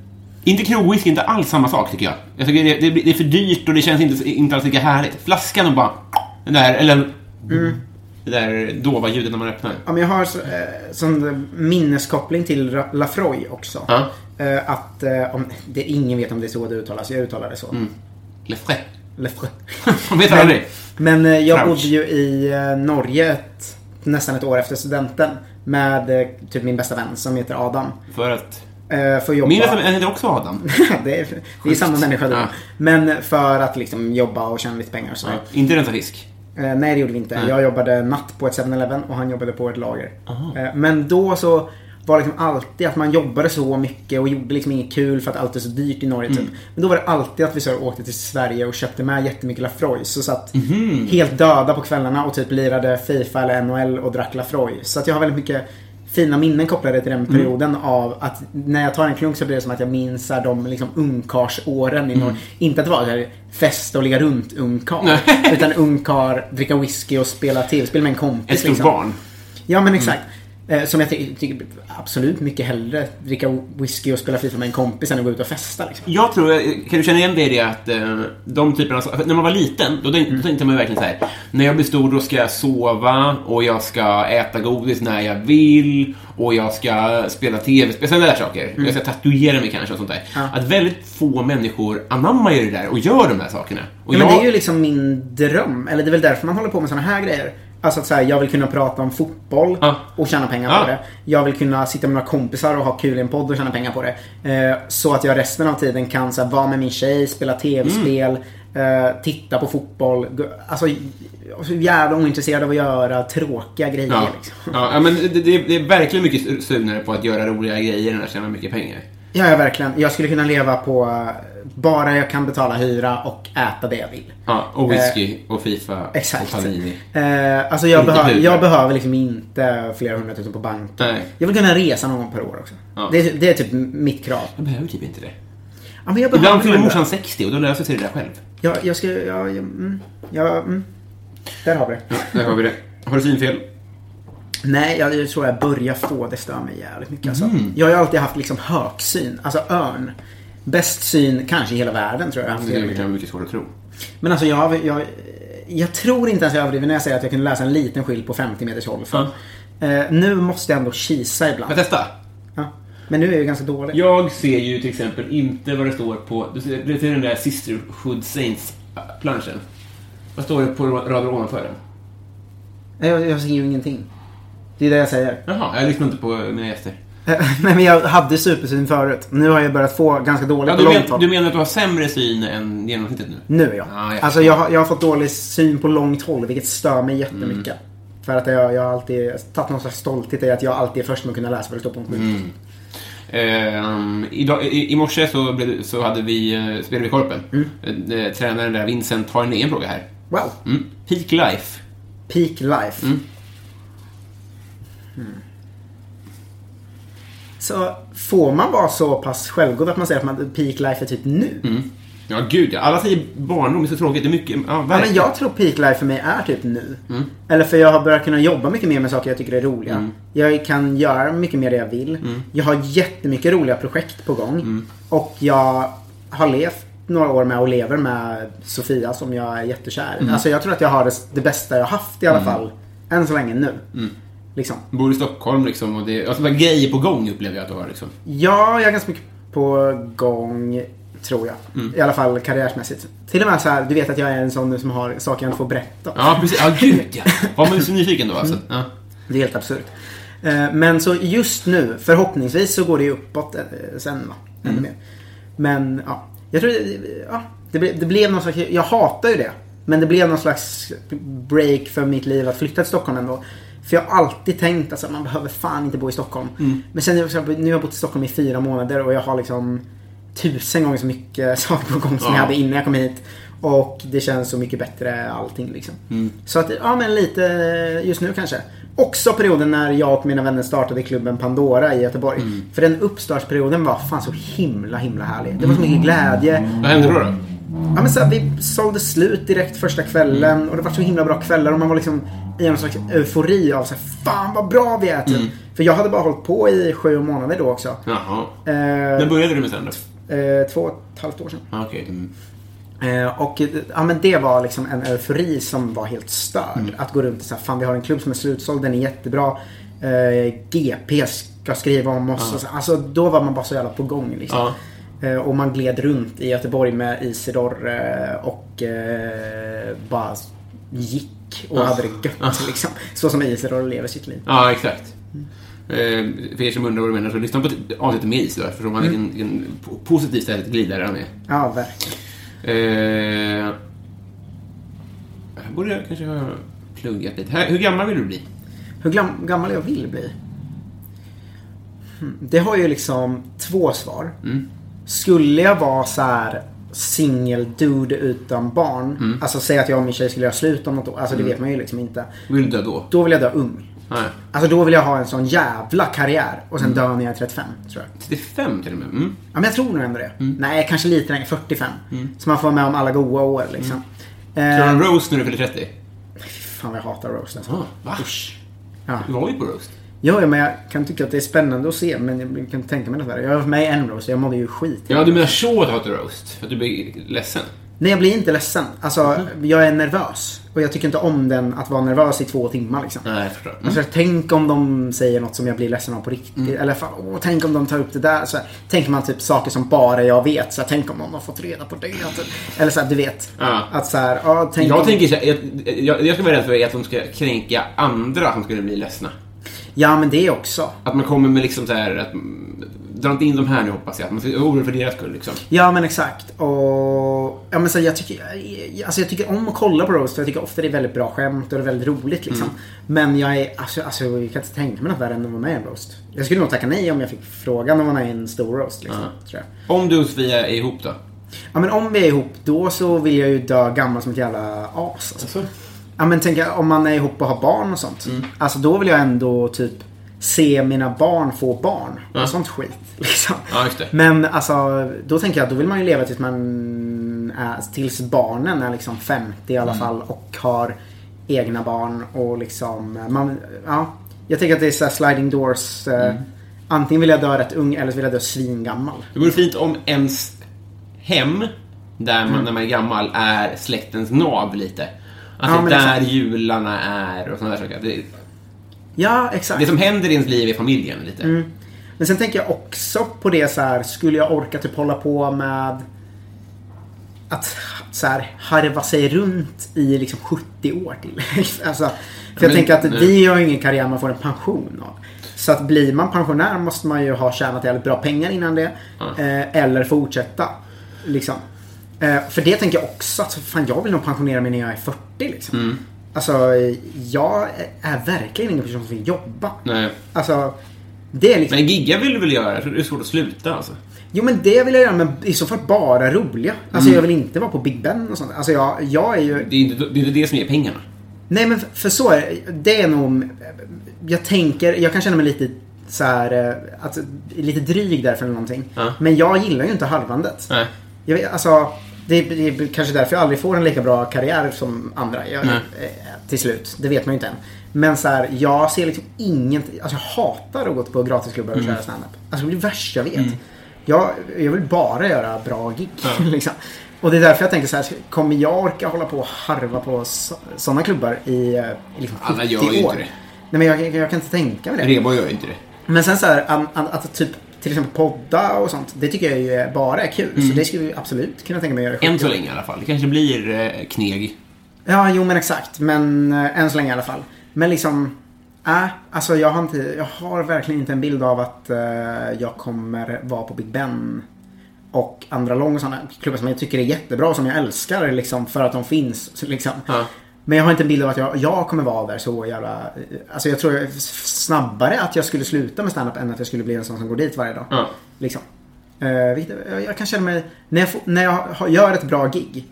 Inte krogwhisky, inte alls samma sak tycker jag. Jag tycker det, det, det är för dyrt och det känns inte, inte alls lika härligt. Flaskan och bara... Den där, eller... Det där dova ljudet när man öppnar. Ja, men jag har så, eh, sån minneskoppling till Lafroy också. Ja. Eh, att, eh, om, det, ingen vet om det är så det uttalas. Jag uttalar det så. Mm. Le Lafroy. Man vet aldrig. Men eh, jag bodde ju i eh, Norge ett, nästan ett år efter studenten. Med eh, typ min bästa vän som heter Adam. För att... För att jobba. Min vän heter också Adam. det, är, det är samma människa då. Ja. Men för att liksom jobba och tjäna lite pengar och så. Ja, inte rensa fisk. Nej, det gjorde vi inte. Nej. Jag jobbade natt på ett 7-Eleven och han jobbade på ett lager. Eh, men då så var liksom alltid att man jobbade så mycket och gjorde liksom inget kul för att allt är så dyrt i Norge typ. Men då var det alltid att vi så åkte till Sverige och köpte med jättemycket Lafroy. Så satt helt döda på kvällarna och typ lirade Fifa eller NHL och drack Lafroy. Så att jag har väldigt mycket fina minnen kopplade till den perioden av att när jag tar en klunk så blir det som att jag minns de liksom ungkarsåren i Norge. Inte att det var här fest och ligga runt ungkar. utan ungkar, dricka whisky och spela tv-spel med en kompis. Ett stort liksom. barn. Ja men exakt. Eh, Som jag ty- tycker absolut mycket hellre dricka whisky och spela FIFA med en kompis än att gå ut och festa. Liksom. Jag tror, kan du känna igen dig i det att eh, de typerna, när man var liten, då, Mm. då tänkte man verkligen så här. När jag blir stor då ska jag sova och jag ska äta godis när jag vill och jag ska spela tv-spel, sådana där saker. Jag ska tatuera mig kanske och sånt där. Mm. Ja. Att väldigt få människor anammar ju det där och gör de här sakerna. Och Ja, men jag, det är ju liksom min dröm. Eller det är väl därför man håller på med såna här grejer. Alltså att så här, jag vill kunna prata om fotboll Ja. och tjäna pengar Ja. på det. Jag vill kunna sitta med några kompisar och ha kul i en podd och tjäna pengar på det. Eh, så att jag resten av tiden kan så här, vara med min tjej, spela tv-spel, Mm. eh, titta på fotboll. Alltså, jag är jävla ointresserad av att göra tråkiga grejer. Ja, Liksom. ja, men det, det, det är verkligen mycket sugnare på att göra roliga grejer än att tjäna mycket pengar. Ja, ja, verkligen. Jag skulle kunna leva på eh, bara jag kan betala hyra och äta det jag vill. Ja, och whisky och Fifa Eh, Exakt. och Panini. Eh, alltså jag, hur. jag behöver liksom inte flera hundratusen på banken. Nej. Jag vill kunna resa någon gång per år också. Ja. Det, är- det är typ mitt krav. Jag behöver typ inte det. Ja, men jag behöver Ibland fyller morsan det. 60 och då löser sig det där själv. Jag, jag ska... Jag, jag, mm, jag, mm. Där har vi det. Där har vi det. Har du synfel? Nej, jag, jag tror jag börjar få det stör mig jävligt mycket. Alltså. Mm. Jag har ju alltid haft liksom högsyn. Alltså örn. Bäst syn kanske i hela världen tror jag. Det vara mycket svårt att tro. Men alltså jag, jag, jag tror inte ens jag överdriver när jag säger att jag kunde läsa en liten skylt på 50 meters håll. För, eh, nu måste jag ändå kisa ibland. Jag testa? Ja. Men nu är jag ganska dålig. Jag ser ju till exempel inte vad det står på... Du ser, du ser den där Sisterhood Saints-planschen. Vad står det på raden ovanför den? Jag, jag ser ju ingenting. Det är det jag säger. Jaha, jag lyssnar inte på mina gäster. Nej men jag hade supersyn förut. Nu har jag börjat få ganska dåligt Ja, på du, långt men, håll. du menar att du har sämre syn än genomsnittet nu? Nu ja. Ja, jag alltså jag, har- jag har fått dålig syn på långt håll vilket stör mig jättemycket. Mm. För att jag, jag har alltid tagit någon slags stolthet i att jag alltid är först med att kunna läsa vad det står på en skylt. Mm. Ehm, idag, i, I morse så, blev, så hade vi, eh, spelade vi Korpen. Mm. Eh, tränaren där, Vincent, har en egen fråga här. Wow. Mm. Peak life. Peak life. Mm. Så får man vara så pass självgod att man säger att man, peak life är typ nu? Mm. Ja, gud ja. Alla säger barndom är så tråkigt. Det är mycket... Ja, Ja, men jag tror peak life för mig är typ nu. Mm. Eller för jag har börjat kunna jobba mycket mer med saker jag tycker är roliga. Mm. Jag kan göra mycket mer det jag vill. Jag har jättemycket roliga projekt på gång. Mm. Och jag har levt några år med och lever med Sofia som jag är jättekär. Mm. Alltså jag tror att jag har det, det bästa jag haft i alla fall. Än så länge nu. Mm. Liksom. Bor i Stockholm liksom och det... Alltså, det var grejer på gång upplever jag att du har liksom. Ja, jag är ganska mycket på gång. Tror jag. Mm. I alla fall karriärsmässigt. Till och med så här, du vet att jag är en sån nu som har saker jag inte får berätta. Ja, precis. Ja, gud ja. Var man ju så nyfiken då alltså. Ja. Det är helt absurt. Eh, Men så just nu, förhoppningsvis så går det ju uppåt eh, sen va. Ännu Mm. mer. Men ja, jag tror ja, det, ble- det blev någon slags, jag hatar ju det. Men det blev någon slags break för mitt liv att flytta till Stockholm ändå. För jag har alltid tänkt att alltså, man behöver fan inte bo i Stockholm. Mm. Men sen nu har jag bott i Stockholm i fyra månader och jag har liksom tusen gånger så mycket saker på gång som Ja. jag hade innan jag kom hit. Och det känns så mycket bättre allting liksom. Så att, ja men lite just nu kanske. Också perioden när jag och mina vänner startade klubben Pandora i Göteborg. För den uppstartsperioden var fan så himla himla härlig. Det var så mycket glädje. Vad hände då? då? Ja, men så här, vi sålde slut direkt första kvällen och det var så himla bra kvällar och man var liksom i en slags eufori av så här, fan vad bra vi är typ. För jag hade bara hållit på i sju månader då också. Jaha. Eh, När började du med stand-up? eh, två och ett halvt år sedan. Ah, Okej. Mm. Eh, och eh, ja, men det var liksom en eufori som var helt störd. Att gå runt och säga, fan vi har en klubb som är slutsåld, den är jättebra. Eh, GP ska skriva om oss. Och så, alltså då var man bara så jävla på gång liksom. Ja. Eh, och man gled runt i Göteborg med Isidor eh, och bara gick och Ja. hade det gött liksom. Så som Isidor lever sitt liv. Ja, exakt. Eh, för er som undrar vad du menar så lyssna på ett avsnitt med is. Då förstår man vilken, vilken po- positiv stället glidare är. Ja, verkligen. Eh, här borde jag kanske ha pluggat lite. Här, hur gammal vill du bli? Hur gam- gammal jag vill bli? Hmm. Det har ju liksom två svar. Skulle jag vara så här singel dude utan barn. Alltså säga att jag och min tjej skulle göra slut om något år. Alltså det vet man ju liksom inte. Vill du dö då? Då vill jag dö ung. Nej. Alltså då vill jag ha en sån jävla karriär. Och sen dö när jag är 35 tror jag. 35 till och med? Mm. Ja men jag tror nog ändå det. Nej, kanske lite längre. 45. Så man får vara med om alla goa år liksom. Ska du ha Eh, en roast när du fyller 30? fan vad jag hatar roast alltså. Ah, va? Ja. Du var ju på roast. Jo, ja, men jag kan tycka att det är spännande att se. Men jag kan tänka mig det där. Jag var med i en roast jag mådde ju skit. Ja, du menar så att du hatar roast? För att du blir ledsen? Nej, jag blir inte ledsen. Alltså, jag är nervös. Och jag tycker inte om den att vara nervös i två timmar liksom. Nej, jag förstår. Mm. Alltså, tänk om de säger något som jag blir ledsen av på riktigt. Eller fan, åh, tänk om de tar upp det där. Så här, tänker man typ saker som bara jag vet. Så här, tänk om någon har fått reda på det. Typ. Eller så här, du vet. Ja. Att så här, ja, tänk Jag om... tänker så här, jag, jag, jag ska vara rädd för att de ska kränka andra som skulle bli ledsna. Ja, men det också. Att man kommer med liksom så här att mm, dra inte in de här nu hoppas jag. Att man vara orolig för deras skull liksom. Ja men exakt. Och ja, men så jag, tycker, alltså jag tycker om att kolla på roast. Jag tycker ofta det är väldigt bra skämt och det är väldigt roligt liksom. Men jag är, alltså, alltså jag kan inte tänka mig något värre än att vara med i en roast. Jag skulle nog tacka nej om jag fick frågan om vara med i en stor roast liksom. Jag. Om du och Sofia är ihop då? Ja men om vi är ihop då så vill jag ju dö gammal som ett jävla as. Alltså. Ja men tänk om man är ihop och har barn och sånt. Alltså då vill jag ändå typ se mina barn få barn. Och sånt skit. Liksom. Ja, just det. Men alltså, då tänker jag att då vill man ju leva tills man är, tills barnen är liksom 50 i alla fall och har egna barn och liksom, man, ja. Jag tänker att det är så här sliding doors. Eh, Antingen vill jag dö rätt ung eller så vill jag dö svingammal. Det vore fint om ens hem, där man, när man är gammal, är släktens nav lite. Att Ja, det är där exakt. jularna är och sådana där saker. Det, Ja, exakt. det som händer i ens liv är familjen lite. Men sen tänker jag också på det så här, skulle jag orka typ hålla på med att så här, harva sig runt i liksom 70 år till. alltså, för jag Men- tänker att nej. vi har ju ingen karriär man får en pension av. Så att blir man pensionär måste man ju ha tjänat jävligt bra pengar innan det. Eh, eller fortsätta. Liksom. Eh, för det tänker jag också att fan jag vill nog pensionera mig när jag är 40 liksom. Mm. Alltså jag är verkligen ingen person som vill jobba. Nej. Alltså det är liksom... Men gigga vill du väl göra? Jag tror det är svårt att sluta alltså. Jo men det vill jag göra men i så fall bara roliga. Alltså jag vill inte vara på Big Ben och sånt. Alltså jag, jag är ju... Det är inte det, är det som ger pengarna. Nej men för, så är det. Det är nog... Jag tänker, jag kan känna mig lite så här, eh, att, lite dryg därför eller någonting. Ja. Men jag gillar ju inte halvandet. Nej. Jag, alltså, det, är- det är kanske därför jag aldrig får en lika bra karriär som andra. Jag, Nej. eh, till slut. Det vet man ju inte än. Men så här, jag ser liksom inget... Alltså jag hatar att gå på gratisklubbar och Mm. köra standup. Alltså det är det värsta jag vet. Jag, jag vill bara göra bra gig. liksom. Och det är därför jag tänker så här, kommer jag orka hålla på och harva på sådana klubbar i, eh, i liksom 70 Alla gör ju år? inte det. Nej men jag, jag, jag kan inte tänka mig det. Rebo gör ju inte det. Men sen så här, att, att, att typ till exempel podda och sånt. Det tycker jag ju bara är kul. Så det skulle vi absolut kunna tänka mig att göra Mm. Än 70 så länge i alla fall. Det kanske blir eh, kneg. Ja, jo men exakt. Men äh, än så länge i alla fall. Men liksom, äh, alltså jag har, inte, jag har verkligen inte en bild av att äh, jag kommer vara på Big Ben och andra lång och sådana klubbar som jag tycker är jättebra och som jag älskar liksom för att de finns. Liksom. Ja. Men jag har inte en bild av att jag, jag kommer vara där så jävla... Alltså jag tror snabbare att jag skulle sluta med standup än att jag skulle bli en sån som går dit varje dag. Ja. Liksom. Eh, jag, kan känna mig, när jag, får, när jag gör ett bra gig.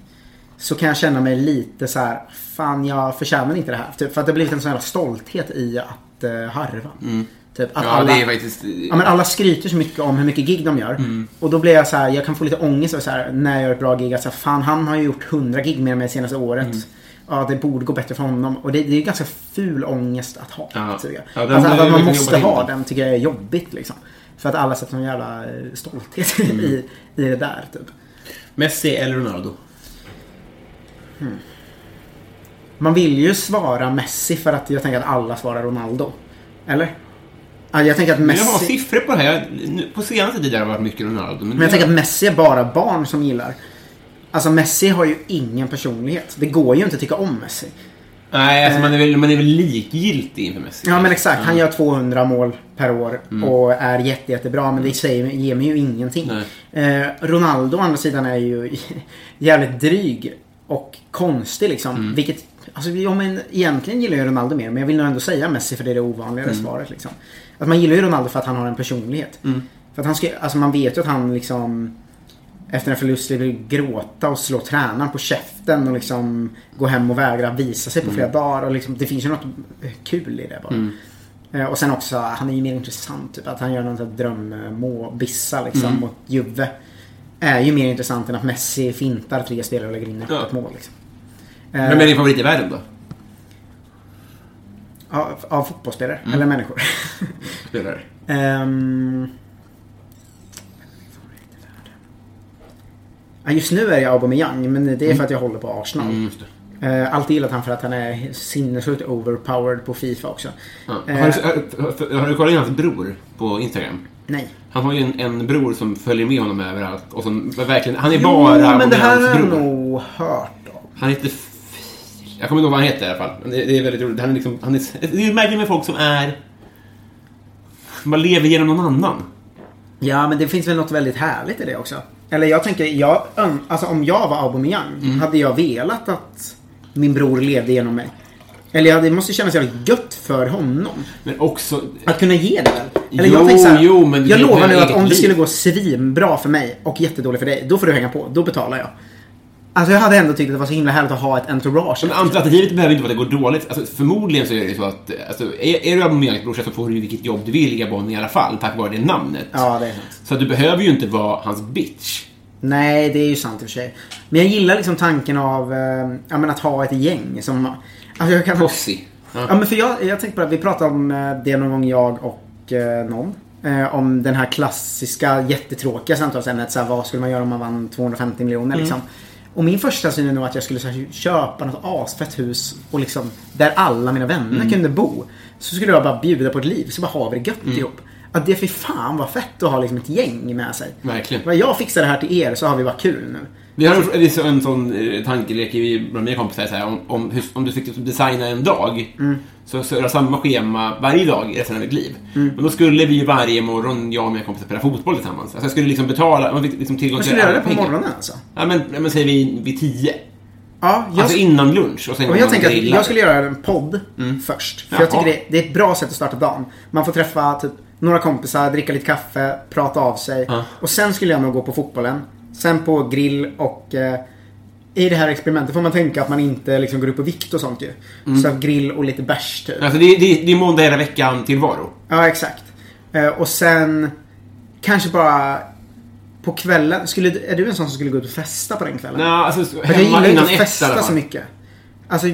Så kan jag känna mig lite så här, fan jag förtjänar inte det här. Typ, för att det har blivit en sån jävla stolthet i att uh, harva. Typ, att Ja, alla, faktiskt... Ja men alla skryter så mycket om hur mycket gig de gör. Och då blir jag så här, jag kan få lite ångest så här, när jag gör ett bra gig. Att så här, fan han har ju gjort 100 gig med mig senaste året. Ja det borde gå bättre för honom. Och det, det är ju ganska ful ångest att ha. Ja. Tycker jag. Ja, den- alltså, att man måste ha den. tycker jag är jobbigt liksom. För att alla sätter någon jävla eh, stolthet i, i det där typ. Messi eller Ronaldo? Man vill ju svara Messi för att jag tänker att alla svarar Ronaldo. Eller? Ja, jag tänker att Men jag har Messi... siffror på det här. På senaste tiden har det varit mycket Ronaldo. Men jag tänker att Messi är bara barn som gillar. Alltså Messi har ju ingen personlighet. Det går ju inte att tycka om Messi. Nej, alltså man är, väl, man är väl likgiltig inför Messi. Ja men exakt. Han gör 200 mål per år Mm. och är jätte, jättebra. Men det säger, ger mig ju ingenting. Eh, Ronaldo å andra sidan är ju jävligt dryg och konstig liksom. Mm. Vilket, alltså, ja, men egentligen gillar jag Ronaldo mer. Men jag vill nog ändå säga Messi för det är det ovanligare Mm. svaret. Liksom. Att man gillar ju Ronaldo för att han har en personlighet. Mm. För att han ska, alltså man vet ju att han liksom efter en förlust vill gråta och slå tränaren på käften och liksom gå hem och vägra visa sig på flera Mm. dagar. Och liksom, det finns ju något kul i det bara. Eh, Och sen också, han är ju mer intressant. Typ, att han gör någon drömbissa liksom Mm. mot Juve. Är ju mer intressant än att Messi fintar tre spelare och lägger in ett, Ja. mål. Liksom. Vem är din favorit i världen då? Av, av fotbollsspelare, Mm. eller människor. Spelare? Ehm. Just nu är jag Aubameyang, men det är för att jag håller på Arsenal. Mm. Uh, alltid gillat han för att han är sinnessjukt overpowered på Fifa också. Ja. Eh, Har, du, har, har du kollat in hans bror på Instagram? Nej. Han har ju en, en bror som följer med honom överallt. Och som verkligen, han är Jo, bara men det här har jag nog hört om. Han heter... Jag kommer inte ihåg vad han heter i alla fall. Det, det är väldigt roligt. Han är liksom, han är, det är märkligt med folk som är... Man lever genom någon annan. Ja, men det finns väl något väldigt härligt i det också. Eller jag tänker, jag, ön- alltså om jag var Aubameyang Mm. hade jag velat att min bror levde genom mig. Eller det måste kännas jävligt gött för honom. Men också... Att kunna ge det väl? Eller Jo, jag tänker så här, jo, men Jag lovar nu att om det skulle gå svinbra för mig och jättedåligt för dig, då får du hänga på. Då betalar jag. Alltså jag hade ändå tyckt att det var så himla härligt att ha ett entourage. Men alternativet behöver inte vara att det går dåligt. Alltså, förmodligen så är det så att alltså, är, är du Aubameyangs brorsa så får du vilket jobb du vill i Gabon i alla fall, tack vare det namnet. Ja, det är sant. Så att du behöver ju inte vara hans bitch. Nej, det är ju sant i och för sig. Men jag gillar liksom tanken av eh, ja, men att ha ett gäng som... Alltså jag kan... Posse. Ja, men för jag, jag tänkte på det, vi pratade om eh, det någon gång jag och eh, någon. Eh, om den här klassiska jättetråkiga samtalsämnet. Så här, vad skulle man göra om man vann 250 miljoner liksom. Och min första syn är nog att jag skulle här, köpa något asfett hus och liksom där alla mina vänner kunde bo. Så skulle jag bara bjuda på ett liv, så bara har vi det gött ihop. Att det för fan var fett att ha liksom ett gäng med sig. Verkligen. Vad jag fixar det här till er så har vi bara kul nu. Vi har en, en, en sån eh, tankelek bland mina kompisar, så här, om, om, hur, om du fick designa en dag, så, så är det samma schema varje dag resten av ditt liv. Men då skulle vi ju varje morgon, jag och mina kompisar, spela fotboll tillsammans. Alltså jag skulle liksom betala, man fick liksom tillgång till skulle göra alla det på pengar. morgonen alltså. Ja men, men säger vi vid tio. Ja, jag, Alltså innan lunch. Och sen och jag tänker att jag skulle göra en podd först. För jag Jaha. tycker det, det är ett bra sätt att starta dagen. Man får träffa typ några kompisar, dricka lite kaffe, prata av sig. Ja. Och sen skulle jag nog gå på fotbollen. Sen på grill och eh, i det här experimentet får man tänka att man inte liksom går upp på vikt och sånt ju. Mm. Så grill och lite bärs typ. Alltså det, det, det är måndag hela veckan tillvaro. Ja, exakt. Eh, och sen kanske bara på kvällen. Skulle, är du en sån som skulle gå ut och festa på den kvällen? Nej, alltså För jag hemma gillar inte innan att ett i alla festa så mycket. Alltså,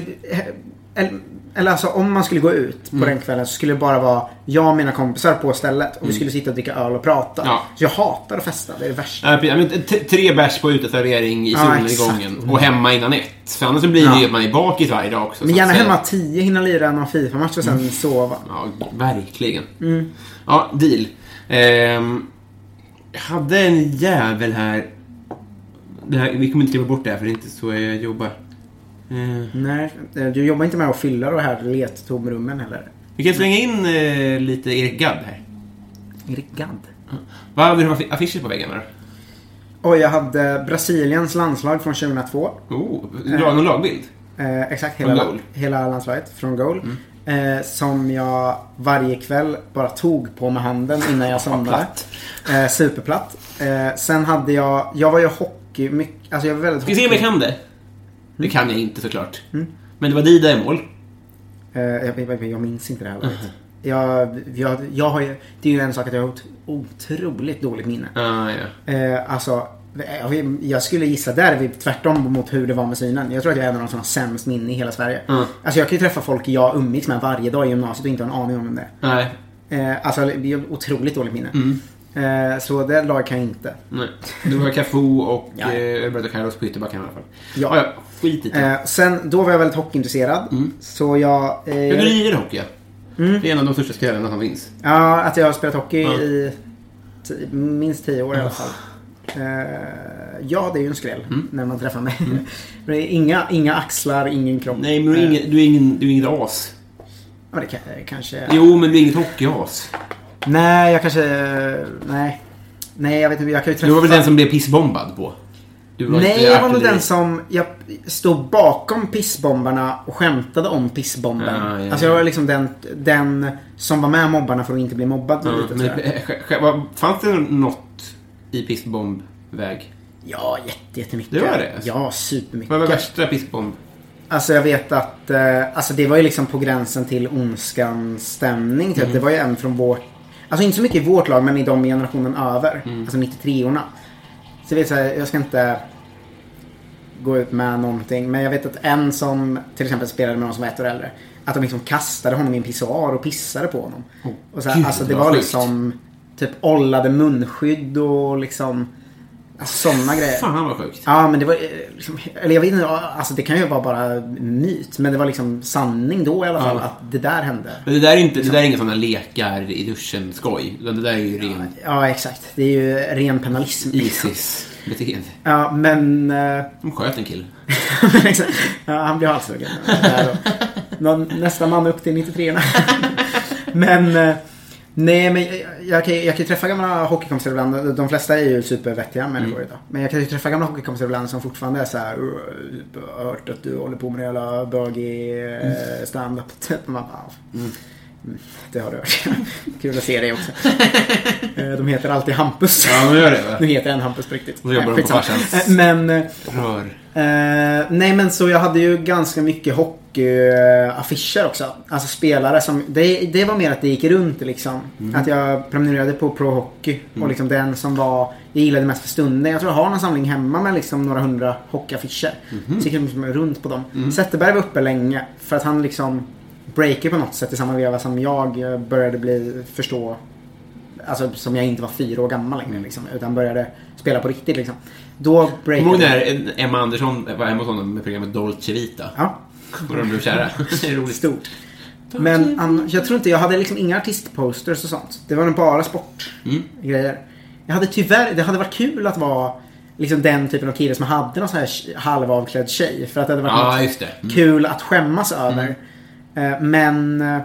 eller, alltså om man skulle gå ut på Mm. den kvällen så skulle det bara vara jag och mina kompisar på stället och vi skulle sitta och dricka öl och prata. Mm. Ja. Så jag hatar att festa, det är det värsta. Ja. Ja, men tre bärs på uteservering i Ja, solnedgången exakt. och hemma innan ett. För annars så blir det Ja. ju att man är bakis varje dag också. Men gärna hemma tio, hinna lira någon FIFA-match och sen Mm. sova. Ja, verkligen. Mm. Ja, deal. Ehm, hade en jävel här. Här. Vi kommer inte klippa bort det här för det är inte så jag jobbar. Ehm, Nej, eh, du jobbar inte med att fylla de här lettomrummen heller. vi kan slänga in eh, lite Erik Gadd här. Erik Gadd. Vad hade du för affi- affischer på väggarna då? Och jag hade Brasiliens landslag från 2002. Oh, du har någon lagbild? Eh, exakt, hela, hela landslaget från goal. Eh, som jag varje kväll bara tog på med handen innan jag somnade. platt. Eh, superplatt. Eh, sen hade jag, jag var ju hockey, mycket, alltså jag var väldigt Ska vi se om jag kan det? Det Mm. kan jag inte såklart. Men det var Dida i mål. Eh, jag, jag, jag minns inte det här året. Jag, jag, jag har ju, det är ju en sak att jag har ett otroligt dåligt minne. Ah, ja. Eh, alltså, jag, jag skulle gissa där är vi tvärtom mot hur det var med synen. Jag tror att jag är en av de som har sämst minne i hela Sverige. Mm. Alltså jag kan ju träffa folk jag umgicks med varje dag i gymnasiet och inte ha en aning om det. Nej. Eh, alltså det är otroligt dåligt minne. Mm. Eh, så det lag kan jag inte. Nej. Det var Cafu och Ja. eh, Roberto Carlos på ytterbacken i alla fall. Ja. Ja, ja. Skit i det. Eh, sen, då var jag väldigt hockeyintresserad. Så jag... Eh, Ja, du lirar hockey, ja. Det är en av de största skrällarna som finns. Ja, att jag har spelat hockey Ja. i minst tio år i alla fall. Eh, ja, det är ju en skräll Mm. när man träffar mig. Men det är inga, inga axlar, ingen kropp. Nej, men du är, Eh, ingen, du är, ingen, du är inget as. Ja, det kan, kanske... Jo, men du är inget hockeyas. Nej, jag kanske... Nej. Nej, jag vet inte. Jag kan ju träffa... Du var väl den som blev pissbombad på? Nej, jag var nog den som... Jag stod bakom pissbombarna och skämtade om pissbomben. Ja, ja, Alltså jag ja. var liksom den, den som var med mobbarna för att inte bli mobbad. Ja, lite, men, eh, fanns det något i pissbombväg? Ja, jätte, jättemycket. Det var det? Ja, supermycket. Vad var värsta pissbomb? Alltså jag vet att, eh, alltså det var ju liksom på gränsen till ondskans stämning typ. Mm. Det var ju en från vårt, alltså inte så mycket i vårt lag men i de generationen över. Mm. Alltså 93orna. Så jag vet så här, jag ska inte gå ut med någonting. Men jag vet att en som till exempel spelade med någon som var ett år äldre. Att de liksom kastade honom i en pissoar och pissade på honom. och så här, gud, alltså det var sjukt. liksom typ ollade munskydd och liksom alltså, sådana grejer. Fan vad sjukt. Ja, men det var eh, liksom, eller jag vet inte, alltså det kan ju vara bara myt. Men det var liksom sanning då i alla fall Ja. att det där hände. Men det där är inte, det där är inga sådana lekar i duschen skoj. Utan det där är ju ren Ja, exakt. Det är ju ren penalism. Isis-beteende. Ja, men... eh, De sköt en kille. ja, han blev halshuggen. Nästa man upp till 93 Men... Nej, men jag, jag, kan, jag kan träffa gamla hockeykompisar ibland. De flesta är ju supervettiga människor idag. Men jag kan ju träffa gamla hockeykompisar ibland som fortfarande är så här. "Uh, Jag har hört att du håller på med jävla bögig eh, stand-up. Typ. Man bara, mm. Det har du hört. Kul att se dig också. Eh, De heter alltid Hampus. Ja, men gör det va? Nu heter en Hampus på riktigt. Och jobbar de på farsans- Men... eh, Rör. Eh, nej men så jag hade ju ganska mycket hockeyaffischer också. Alltså spelare som, det, det var mer att det gick runt liksom. Att jag prenumererade på Pro Hockey. Och liksom den som var, jag gillade mest för stunden. Jag tror jag har någon samling hemma med liksom några hundra hockeyaffischer. Så gick jag liksom runt på dem. Zetterberg var uppe länge. För att han liksom breaker på något sätt i samma veva som jag började bli, förstå Alltså som jag inte var fyra år gammal längre liksom. Utan började spela på riktigt liksom. Då Kommer du ihåg breakade när Emma Andersson var hemma hos honom med programmet Dolce Vita? Ja, Och de blev kära. Det är roligt. stort. Men jag tror inte, jag hade liksom inga artistposters och sånt. Det var nog bara sportgrejer. Jag hade tyvärr, det hade varit kul att vara liksom den typen av kille som hade någon sån här halvavklädd tjej. För att det hade varit Ja, något just det. Mm. kul att skämmas över. Eh, Men, eh,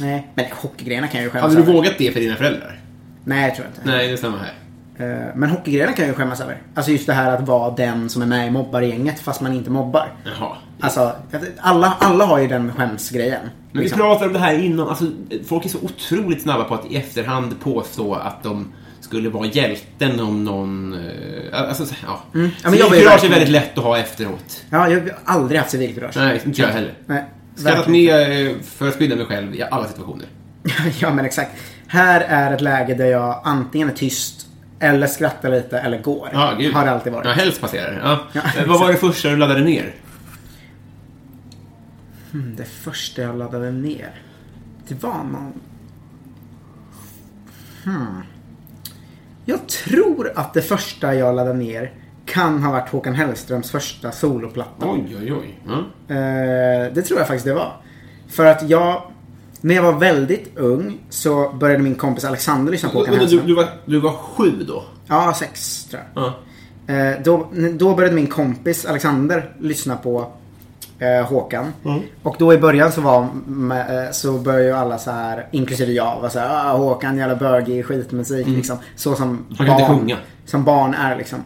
nej. Men hockeygrejerna kan jag ju skämmas Hade du över. vågat det för dina föräldrar? Nej, jag tror inte. Nej, det är samma här. Eh, Men hockeygrejerna kan jag ju skämmas över. Alltså just det här att vara den som är med i mobbargänget fast man inte mobbar. Jaha. Alltså, alla, alla har ju den skämsgrejen. Men liksom. vi pratade om det här innan. Alltså, folk är så otroligt snabba på att i efterhand påstå att de skulle vara hjälten om någon... eh, Alltså, så- ja. Mm. Ja, Civilkurage är väldigt lätt att ha efteråt. Ja, jag har aldrig haft civilkurage. Nej, inte jag heller. Nej, Skrattat med eh, för att skydda mig själv i alla situationer. ja, men exakt. Här är ett läge där jag antingen är tyst, eller skrattar lite, eller går. Ja, gud. Har det alltid varit. Ja, helst passerar. Ja. Ja, Eh, Vad var det första du laddade ner? Mm, Det första jag laddade ner. Det var någon... Hmm. Jag tror att det första jag laddade ner kan ha varit Håkan Hellströms första soloplatta. Oj, oj, oj. Eh, det tror jag faktiskt det var. För att jag, när jag var väldigt ung så började min kompis Alexander lyssna på Håkan Vänta, du, Hellström. du, var, du var sju då? Ja, sex tror jag. Ja. Eh, då, då började min kompis Alexander lyssna på eh, Håkan. Och då i början så var med, eh, så började ju alla så här, inklusive jag, var så här, ah, Håkan jävla bögig skitmusik liksom. Så som Han kan inte sjunga. som barn är liksom.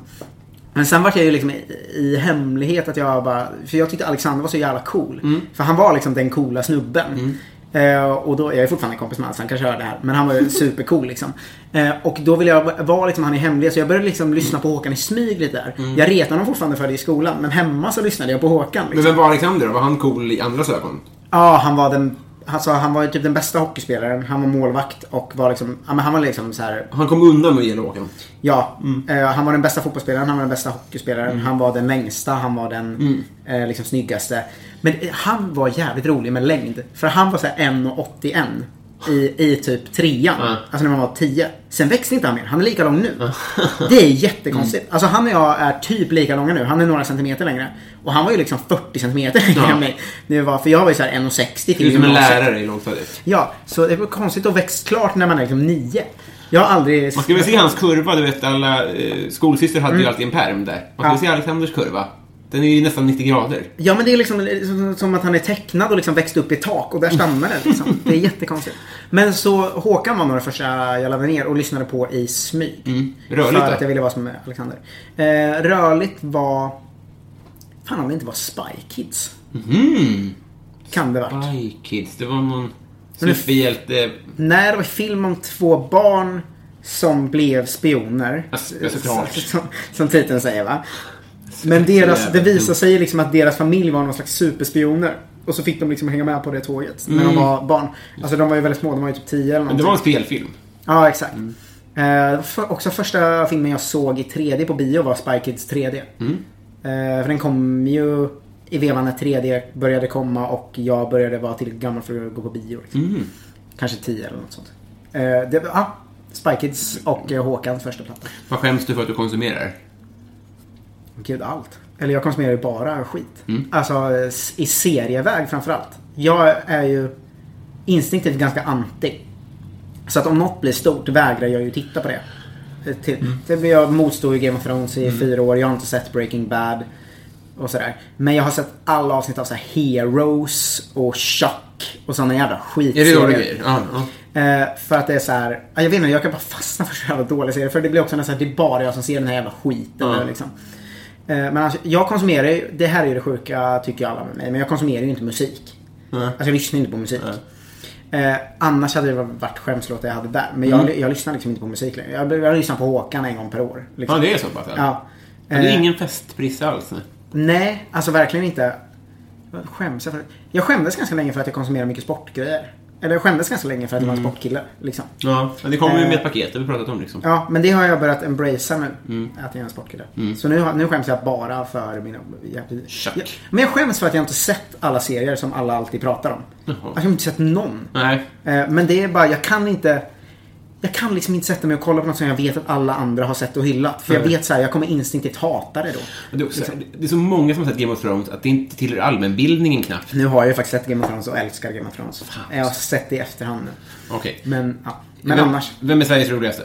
Men sen var jag ju liksom i, i hemlighet att jag bara, för jag tyckte Alexander var så jävla cool. För han var liksom den coola snubben. Eh, och då, jag är fortfarande kompis med honom så han kanske hör det här. Men han var ju supercool liksom. Eh, och då ville jag vara liksom han i hemlighet. Så jag började liksom lyssna på Håkan i smyg lite där. Jag retade honom fortfarande för det i skolan. Men hemma så lyssnade jag på Håkan. Men Liksom. vem var Alexander då? Var han cool i andras ögon? Ja, han var den... Alltså, han var ju typ den bästa hockeyspelaren. Han var målvakt och var liksom... Ja, men han var liksom så här. Han kom undan med Håkan. Ja, eh, han var den bästa fotbollsspelaren, han var den bästa hockeyspelaren, han var den längsta, han var den eh, liksom snyggaste. Men han var jävligt rolig med längd. För han var så här 1,81 i, i typ trean. Alltså när man var 10. Sen växte inte han mer, han är lika lång nu. Det är jättekonstigt. Alltså han och jag är typ lika långa nu, han är några centimeter längre. Och han var ju liksom 40 centimeter längre Ja. än mig. Det var, för jag var ju så här 1,60 till Du är som en lärare i lågstadiet. Ja, så det var konstigt att växa klart när man är liksom 9. Jag har aldrig... Man ska väl se hans kurva, du vet alla eh, skolsyster hade ju alltid en pärm där. Man ska Ja. se Alexanders kurva. Den är ju nästan 90 grader. Ja men det är liksom som- som att han är tecknad och liksom växt upp i ett tak och där stannar det liksom. Det är jättekonstigt. Men så Håkan var nog det första jag laddade ner och lyssnade på i smyg. Mm. Rörligt För då? att jag ville vara som Alexander. Eh, rörligt var... Fan om det inte var Spy Kids. Mm. Kan det varit. Spy Kids, det var någon superhjälte... När det var film om två barn som blev spioner. Som, som titeln säger va. Men deras, det visar sig liksom att deras familj var någon slags superspioner. Och så fick de liksom hänga med på det tåget när de var barn. Alltså de var ju väldigt små, de var ju typ 10 eller Men någonting. det var en spelfilm. Ja, exakt. Eh, för, också första filmen jag såg i 3D på bio var Spy Kids 3D. Eh, för den kom ju i vevan när 3D började komma och jag började vara tillräckligt gammal för att gå på bio. Liksom. Kanske 10 eller något sånt. Eh, det, ja, Spy Kids och eh, Håkans första platta. Vad skäms du för att du konsumerar? Gud, allt. Eller jag konsumerar ju bara skit. Alltså eh, i serieväg framförallt. Jag är ju instinktivt ganska anti. Så att om något blir stort vägrar jag ju titta på det. Till, till, jag motstod ju Game of Thrones i fyra år. Jag har inte sett Breaking Bad. Och sådär. Men jag har sett alla avsnitt av så här Heroes och Chuck och sådana jävla Är det skitserier. dåliga grejer? Ja, ja. Eh, för att det är så här, ja, jag vet inte, jag kan bara fastna för så jävla dåliga serier. För det blir också nästan, det är bara jag som ser den här jävla skiten. Ja. Liksom. Eh, men alltså, jag konsumerar ju, det här är ju det sjuka tycker jag alla med mig, men jag konsumerar ju inte musik. Alltså jag lyssnar inte på musik. Eh, annars hade det varit skämslåtar jag hade där. Men Mm. jag, jag lyssnar liksom inte på musik längre. Jag, jag lyssnar på Håkan en gång per år. Liksom. ja, det är så pass? Ja. Ja, det är Eh, ingen festprissa alls? nej. Nej, alltså verkligen inte. Vad Skäms jag för? Jag skämdes ganska länge för att jag konsumerar mycket sportgrejer. Eller skämdes ganska länge för att jag var en sportkille. Liksom. Ja, men det kommer ju med Eh, ett paket, det har vi pratat om liksom. Ja, men det har jag börjat embracea nu. Mm. Att jag är en sportkille. Så nu, har- nu skäms jag bara för. Jag, Chuck. jag, men jag skäms för att jag inte sett alla serier som alla alltid pratar om. Jaha. Jag har inte sett någon. Nej. Eh, Men det är bara, jag kan inte... Jag kan liksom inte sätta mig och kolla på något som jag vet att alla andra har sett och hyllat. För jag vet så här, jag kommer instinktivt hata det då. Det är, också, det är så många som har sett Game of Thrones att det inte tillhör allmänbildningen knappt. Nu har jag ju faktiskt sett Game of Thrones och älskar Game of Thrones. Jag har sett det i efterhand nu. Okej. Men, ja. Men vem, annars. Vem är Sveriges roligaste?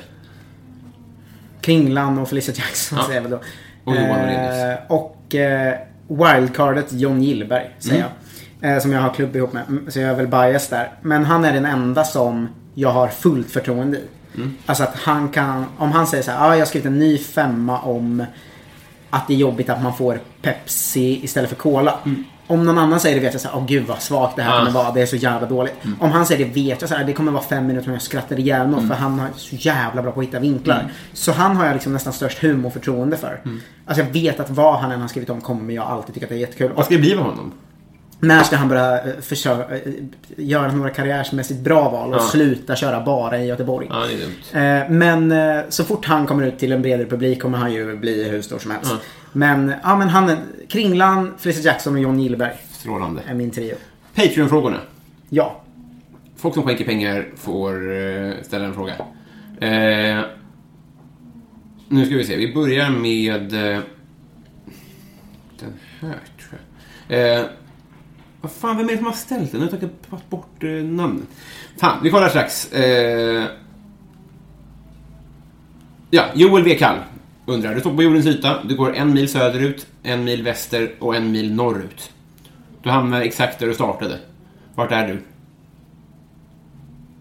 Kringlan och Felicia Jackson Ja. säger jag väl då. Och Johan Eh, och eh, wildcardet John Gillberg säger Mm. jag. Eh, som jag har klubb ihop med. Mm, Så jag är väl bias där. Men han är den enda som jag har fullt förtroende i. Mm. Alltså att han kan, om han säger så här, ah, jag har skrivit en ny femma om att det är jobbigt att man får Pepsi istället för Cola. Om någon annan säger det vet jag såhär, åh gud vad svagt det här Mm. Kommer vara, det är så jävla dåligt. Om han säger det vet jag såhär, det kommer vara fem minuter som jag skrattar ihjäl mig åt, för han är så jävla bra på att hitta vinklar. Så han har jag liksom nästan störst humorförtroende för. Alltså jag vet att vad han än har skrivit om kommer jag alltid tycka att det är jättekul. Vad ska det bli med honom? När ska han börja eh, försöka, eh, göra några karriärsmässigt bra val och Ja. sluta köra bara i Göteborg? Ja, det är dumt. Eh, Men så fort han kommer ut till en bredare publik kommer han ju bli hur stor som helst. Ja. Men, ja men han, Kringlan, Felicia Jackson och John Gillberg Strålande. är min trio. Patreon-frågorna. Ja. Folk som skänker pengar får ställa en fråga. Eh, nu ska vi se, vi börjar med den här tror jag. Eh, vad fan, vem är det som har ställt den? Nu har jag tagit bort eh, namnet. Fan, vi kollar strax. Eh, ja, Joel V. Kall undrar. Du står på jordens yta, du går en mil söderut, en mil väster och en mil norrut. Du hamnar exakt där du startade. Vart är du?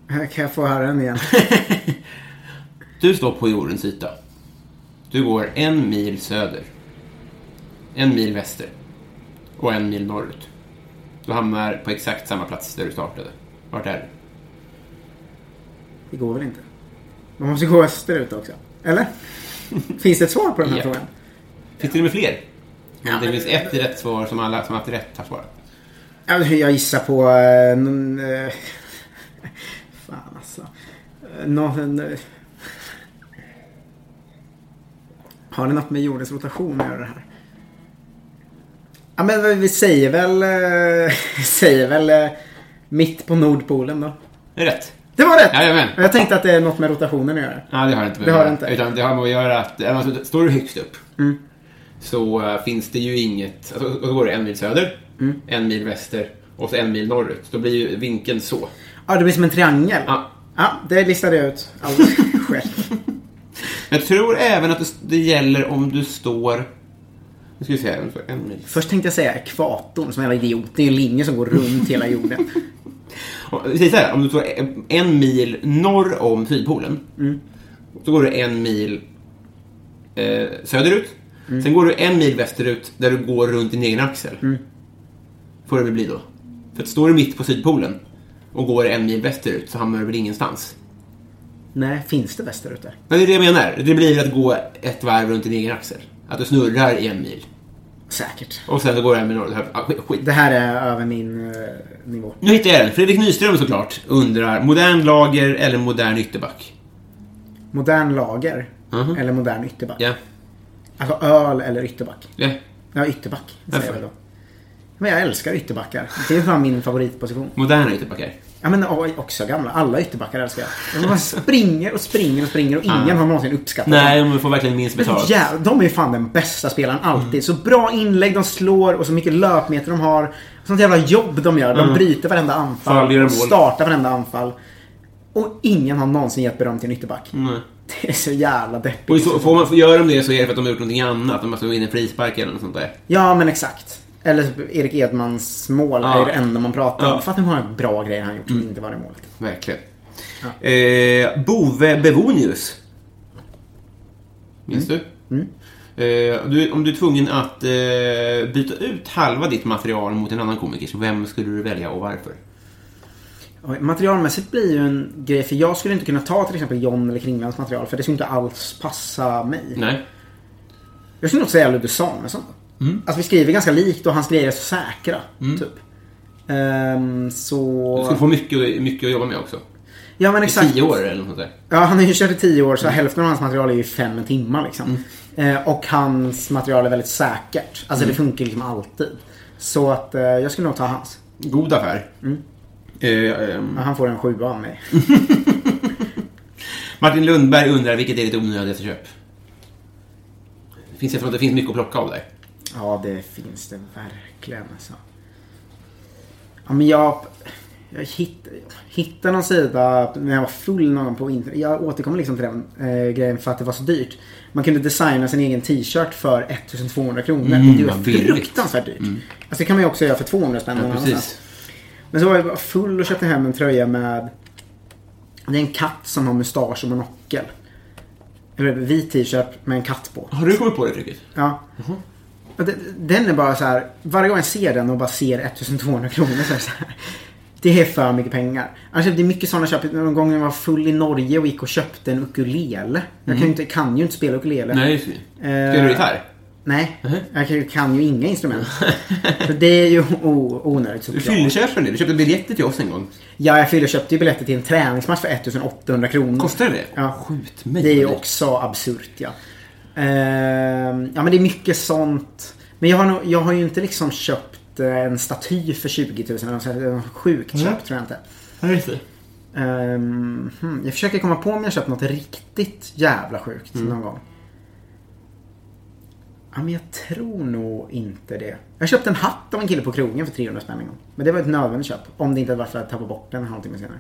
Kan jag få höra den igen? Du står på jordens yta. Du går en mil söder. En mil väster. Och en mil norrut. Du hamnar på exakt samma plats där du startade. Vart är du? Det går väl inte? Man måste gå österut också. Eller? Finns det ett svar på den här Ja. frågan? Finns det med fler? Ja, det finns ett rätt svar som alla som har haft rätt har svarat. Men Jag gissar på... Eh, någon, eh, fan alltså. Eh, Någon, eh, har det något med jordens rotation att göra det här? Ja men vi säger väl... Eh, säger väl eh, mitt på Nordpolen då. Det är rätt. Det var rätt! Jajamän. Jag tänkte att det är något med rotationen att göra. Ja, det har det inte med Det har det inte. Utan det har med att göra att, alltså, står du högst upp Mm. så eh, finns det ju inget, alltså, då går det en mil söder, Mm. en mil väster och så en mil norrut. Då blir ju vinkeln så. Ja, det blir som en triangel. Ja. Ja, det listade jag ut alldeles själv. Jag tror även att det, det gäller om du står, nu ska vi se här, en mil. Först tänkte jag säga ekvatorn som en idiot. Det är en linje som går runt hela jorden. Säger så här, om du står en mil norr om Sydpolen. Mm. Så går du en mil eh, söderut. Mm. Sen går du en mil västerut där du går runt din egen axel. Mm. Får det väl bli då. För att står du mitt på Sydpolen och går en mil västerut så hamnar du väl ingenstans. Nej, finns det västerut där? Men det är det jag menar. Det blir att gå ett varv runt din egen axel. Att du snurrar i en mil. Säkert. Och sen så går du en mil norrut. Ah, skit- Skit. Det här är över min eh, nivå. Nu hittar jag den. Fredrik Nyström såklart undrar, modern lager eller modern ytterback? Modern lager Mhm. eller modern ytterback? Ja. Alltså öl eller ytterback? Ja. Ja, ytterback säger Varför? jag väl då. Men jag älskar ytterbackar. Det är fan min favoritposition. Moderna ytterbackar. Ja men oj, också gamla. Alla ytterbackar älskar jag. De bara springer och springer och springer och ingen har någonsin uppskattat Nej, dem. de får verkligen minst betalt. jävlar, de är fan den bästa spelaren alltid. Så bra inlägg de slår och så mycket löpmeter de har. Sånt jävla jobb de gör. De bryter varenda anfall. Mål. startar varenda anfall. Och ingen har någonsin gett beröm till en ytterback. Nej. Det är så jävla deppigt. Och så, får man, gör de det så är det för att de har gjort någonting annat. De måste gå in i frispark eller något sånt där. Ja men exakt. Eller typ Erik Edmans mål Ja. är det enda man pratar om. Ja. Fattar hur många bra grejer han gjort som inte var i målet. Verkligen. Eh, Bove Bevonius. Minns du? Eh, du? Om du är tvungen att eh, byta ut halva ditt material mot en annan komiker, så vem skulle du välja och varför? Materialmässigt blir ju en grej, för jag skulle inte kunna ta till exempel John eller Kringlands material för det skulle inte alls passa mig. Nej. Jag skulle nog säga Ludde Samuelsson. Mm. Alltså vi skriver ganska likt och hans grejer är så säkra. Typ. Ehm, så... Du skulle få mycket, mycket att jobba med också. Ja men I exakt. tio år eller något sånt där. Ja, han har ju kört i tio år så Mm. hälften av hans material är ju fem timmar liksom. Eh, och hans material är väldigt säkert. Alltså Mm. det funkar liksom alltid. Så att eh, jag skulle nog ta hans. God affär. Eh, ehm, Han får en sjua av mig. Martin Lundberg undrar vilket är ditt onödigaste köp? Det finns, att det finns mycket att plocka av där. Ja, det finns det verkligen alltså. Ja, men jag... Jag hitt, hittade någon sida när jag var full någon på internet. Jag återkommer liksom till den eh, grejen för att det var så dyrt. Man kunde designa sin egen t-shirt för 1200 kronor. Mm, det billigt. fruktansvärt dyrt. Alltså det kan man ju också göra för 200 spänn. Ja, precis. Men så var jag full och köpte hem en tröja med... Det är en katt som har mustasch och monokel. Eller vit t-shirt med en katt på. Har du kommit på det tricket? Ja. Och det- Den är bara så här. Varje gång jag ser den och bara ser 1200 kronor så är det så här. Det är för mycket pengar. Annars är det mycket sådana köp. Någon gång jag var full i Norge och gick och köpte en ukulele. Jag kan ju inte, kan ju inte spela ukulele. Nej, just det. Eh, du gitarr? Nej, jag kan- ju inga instrument. så det är ju onödigt Du såklart. fyllköper det. Du köpte biljetter till oss en gång. Ja, jag fyllde köpte ju biljetter till en träningsmatch för 1800 kronor. Kostar det det? Ja. Skjut mig. Det är ju också absurt ja. Ehm, ja men det är mycket sånt. Men jag har, nog, jag har ju inte liksom köpt eh, en staty för 20 000. eller Sjukt Mm. köp tror jag inte. Ja, just det. Ehm, hmm, jag försöker komma på om jag köpt något riktigt jävla sjukt Mm. någon gång. Ja, men jag tror nog inte det. Jag köpte en hatt av en kille på krogen för 300 spänn en gång. Men det var ett nödvändigt köp. Om det inte hade varit för att jag tappade bort den en halvtimme senare.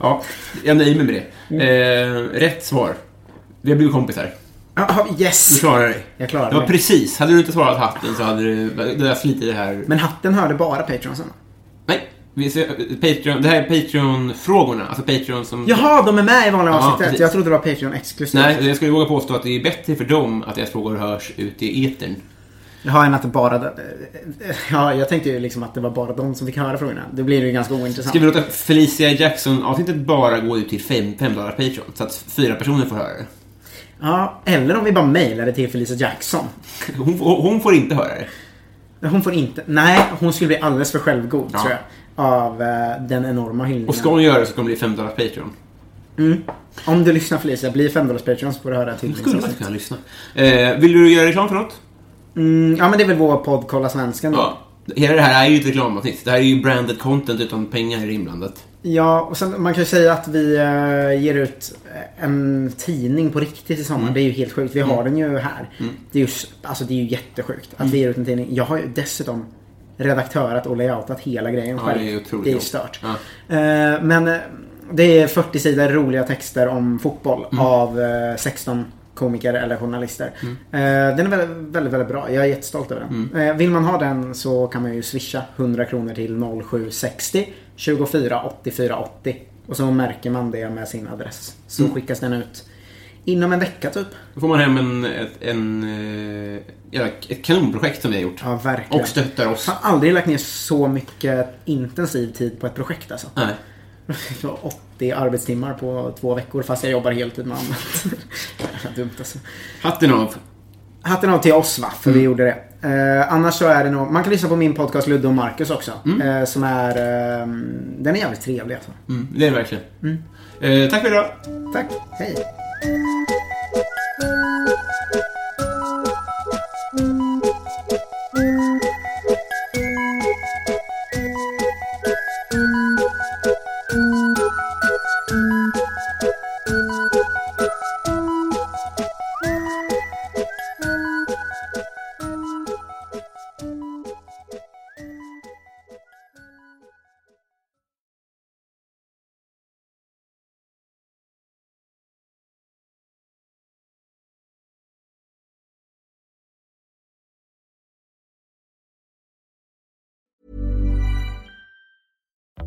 Ja, jag nöjer mig med det. Mm. Eh, rätt svar. Vi har blivit kompisar. Du yes! klarar dig. Jag klarade Det var mig. precis. Hade du inte svarat hatten så hade du... Du hade slitit det här... Men hatten hörde bara Patreonsen. Nej. Vi ser, Patreon, det här är Patreon-frågorna. Alltså Patreon som... Jaha, de är med i vanliga Ja, avsnittet. precis. jag trodde det var Patreon exklusivt. Nej, jag skulle våga påstå att det är bättre för dem att deras frågor hörs ut i etern. Jaha, än att det bara... Ja, jag tänkte ju liksom att det var bara de som fick höra frågorna. Då blir det ju ganska ointressant. Ska vi låta Felicia Jackson-avsnittet bara gå ut till 5 dollar Patreon? Så att fyra personer får höra det. Ja, eller om vi bara mejlar det till Felicia Jackson. Hon, hon får inte höra det. Hon får inte... Nej, hon skulle bli alldeles för självgod Ja. tror jag. Av eh, den enorma hyllningen. Och ska hon göra det så ska hon bli 5 dollar Patreon. Om du lyssnar Felicia, bli 5 dollars Patreon så får du höra till. Då skulle kunna lyssna. Eh, vill du göra reklam för något? Mm, ja, men det är väl vår podd Kolla Svensken då. Ja. Hela det här är ju ett reklamavsnitt. Det här är ju branded content utan pengar inblandat. Ja, och sen, man kan ju säga att vi eh, ger ut en tidning på riktigt i sommar. Mm. Det är ju helt sjukt. Vi har den ju här. Det, är ju, alltså, det är ju jättesjukt att Mm. vi ger ut en tidning. Jag har ju dessutom redaktörat och layoutat hela grejen Ja, själv. det är otroligt det är stört. Ja. Eh, men eh, det är 40 sidor roliga texter om fotboll Mm. av eh, 16 komiker eller journalister. Mm. Eh, den är väldigt, väldigt, väldigt bra. Jag är jättestolt över den. Eh, vill man ha den så kan man ju swisha 100 kronor till 0760 24 84 80. Och så märker man det med sin adress. Så Mm. skickas den ut inom en vecka typ. Då får man hem en, ett, en, eh, ett kanonprojekt som vi har gjort. Ja, verkligen. Och stöttar oss. Jag har aldrig lagt ner så mycket intensiv tid på ett projekt alltså. Nej. Det var 80 arbetstimmar på två veckor fast jag jobbar heltid med annat. Dumt alltså. Hatten av. Hatten av till oss va, för vi gjorde det. Eh, annars så är det nog, man kan lyssna på min podcast Ludde och Marcus också. Eh, som är, eh, den är jävligt trevlig alltså. Mm, det är det verkligen. Eh, tack för idag. Tack, hej.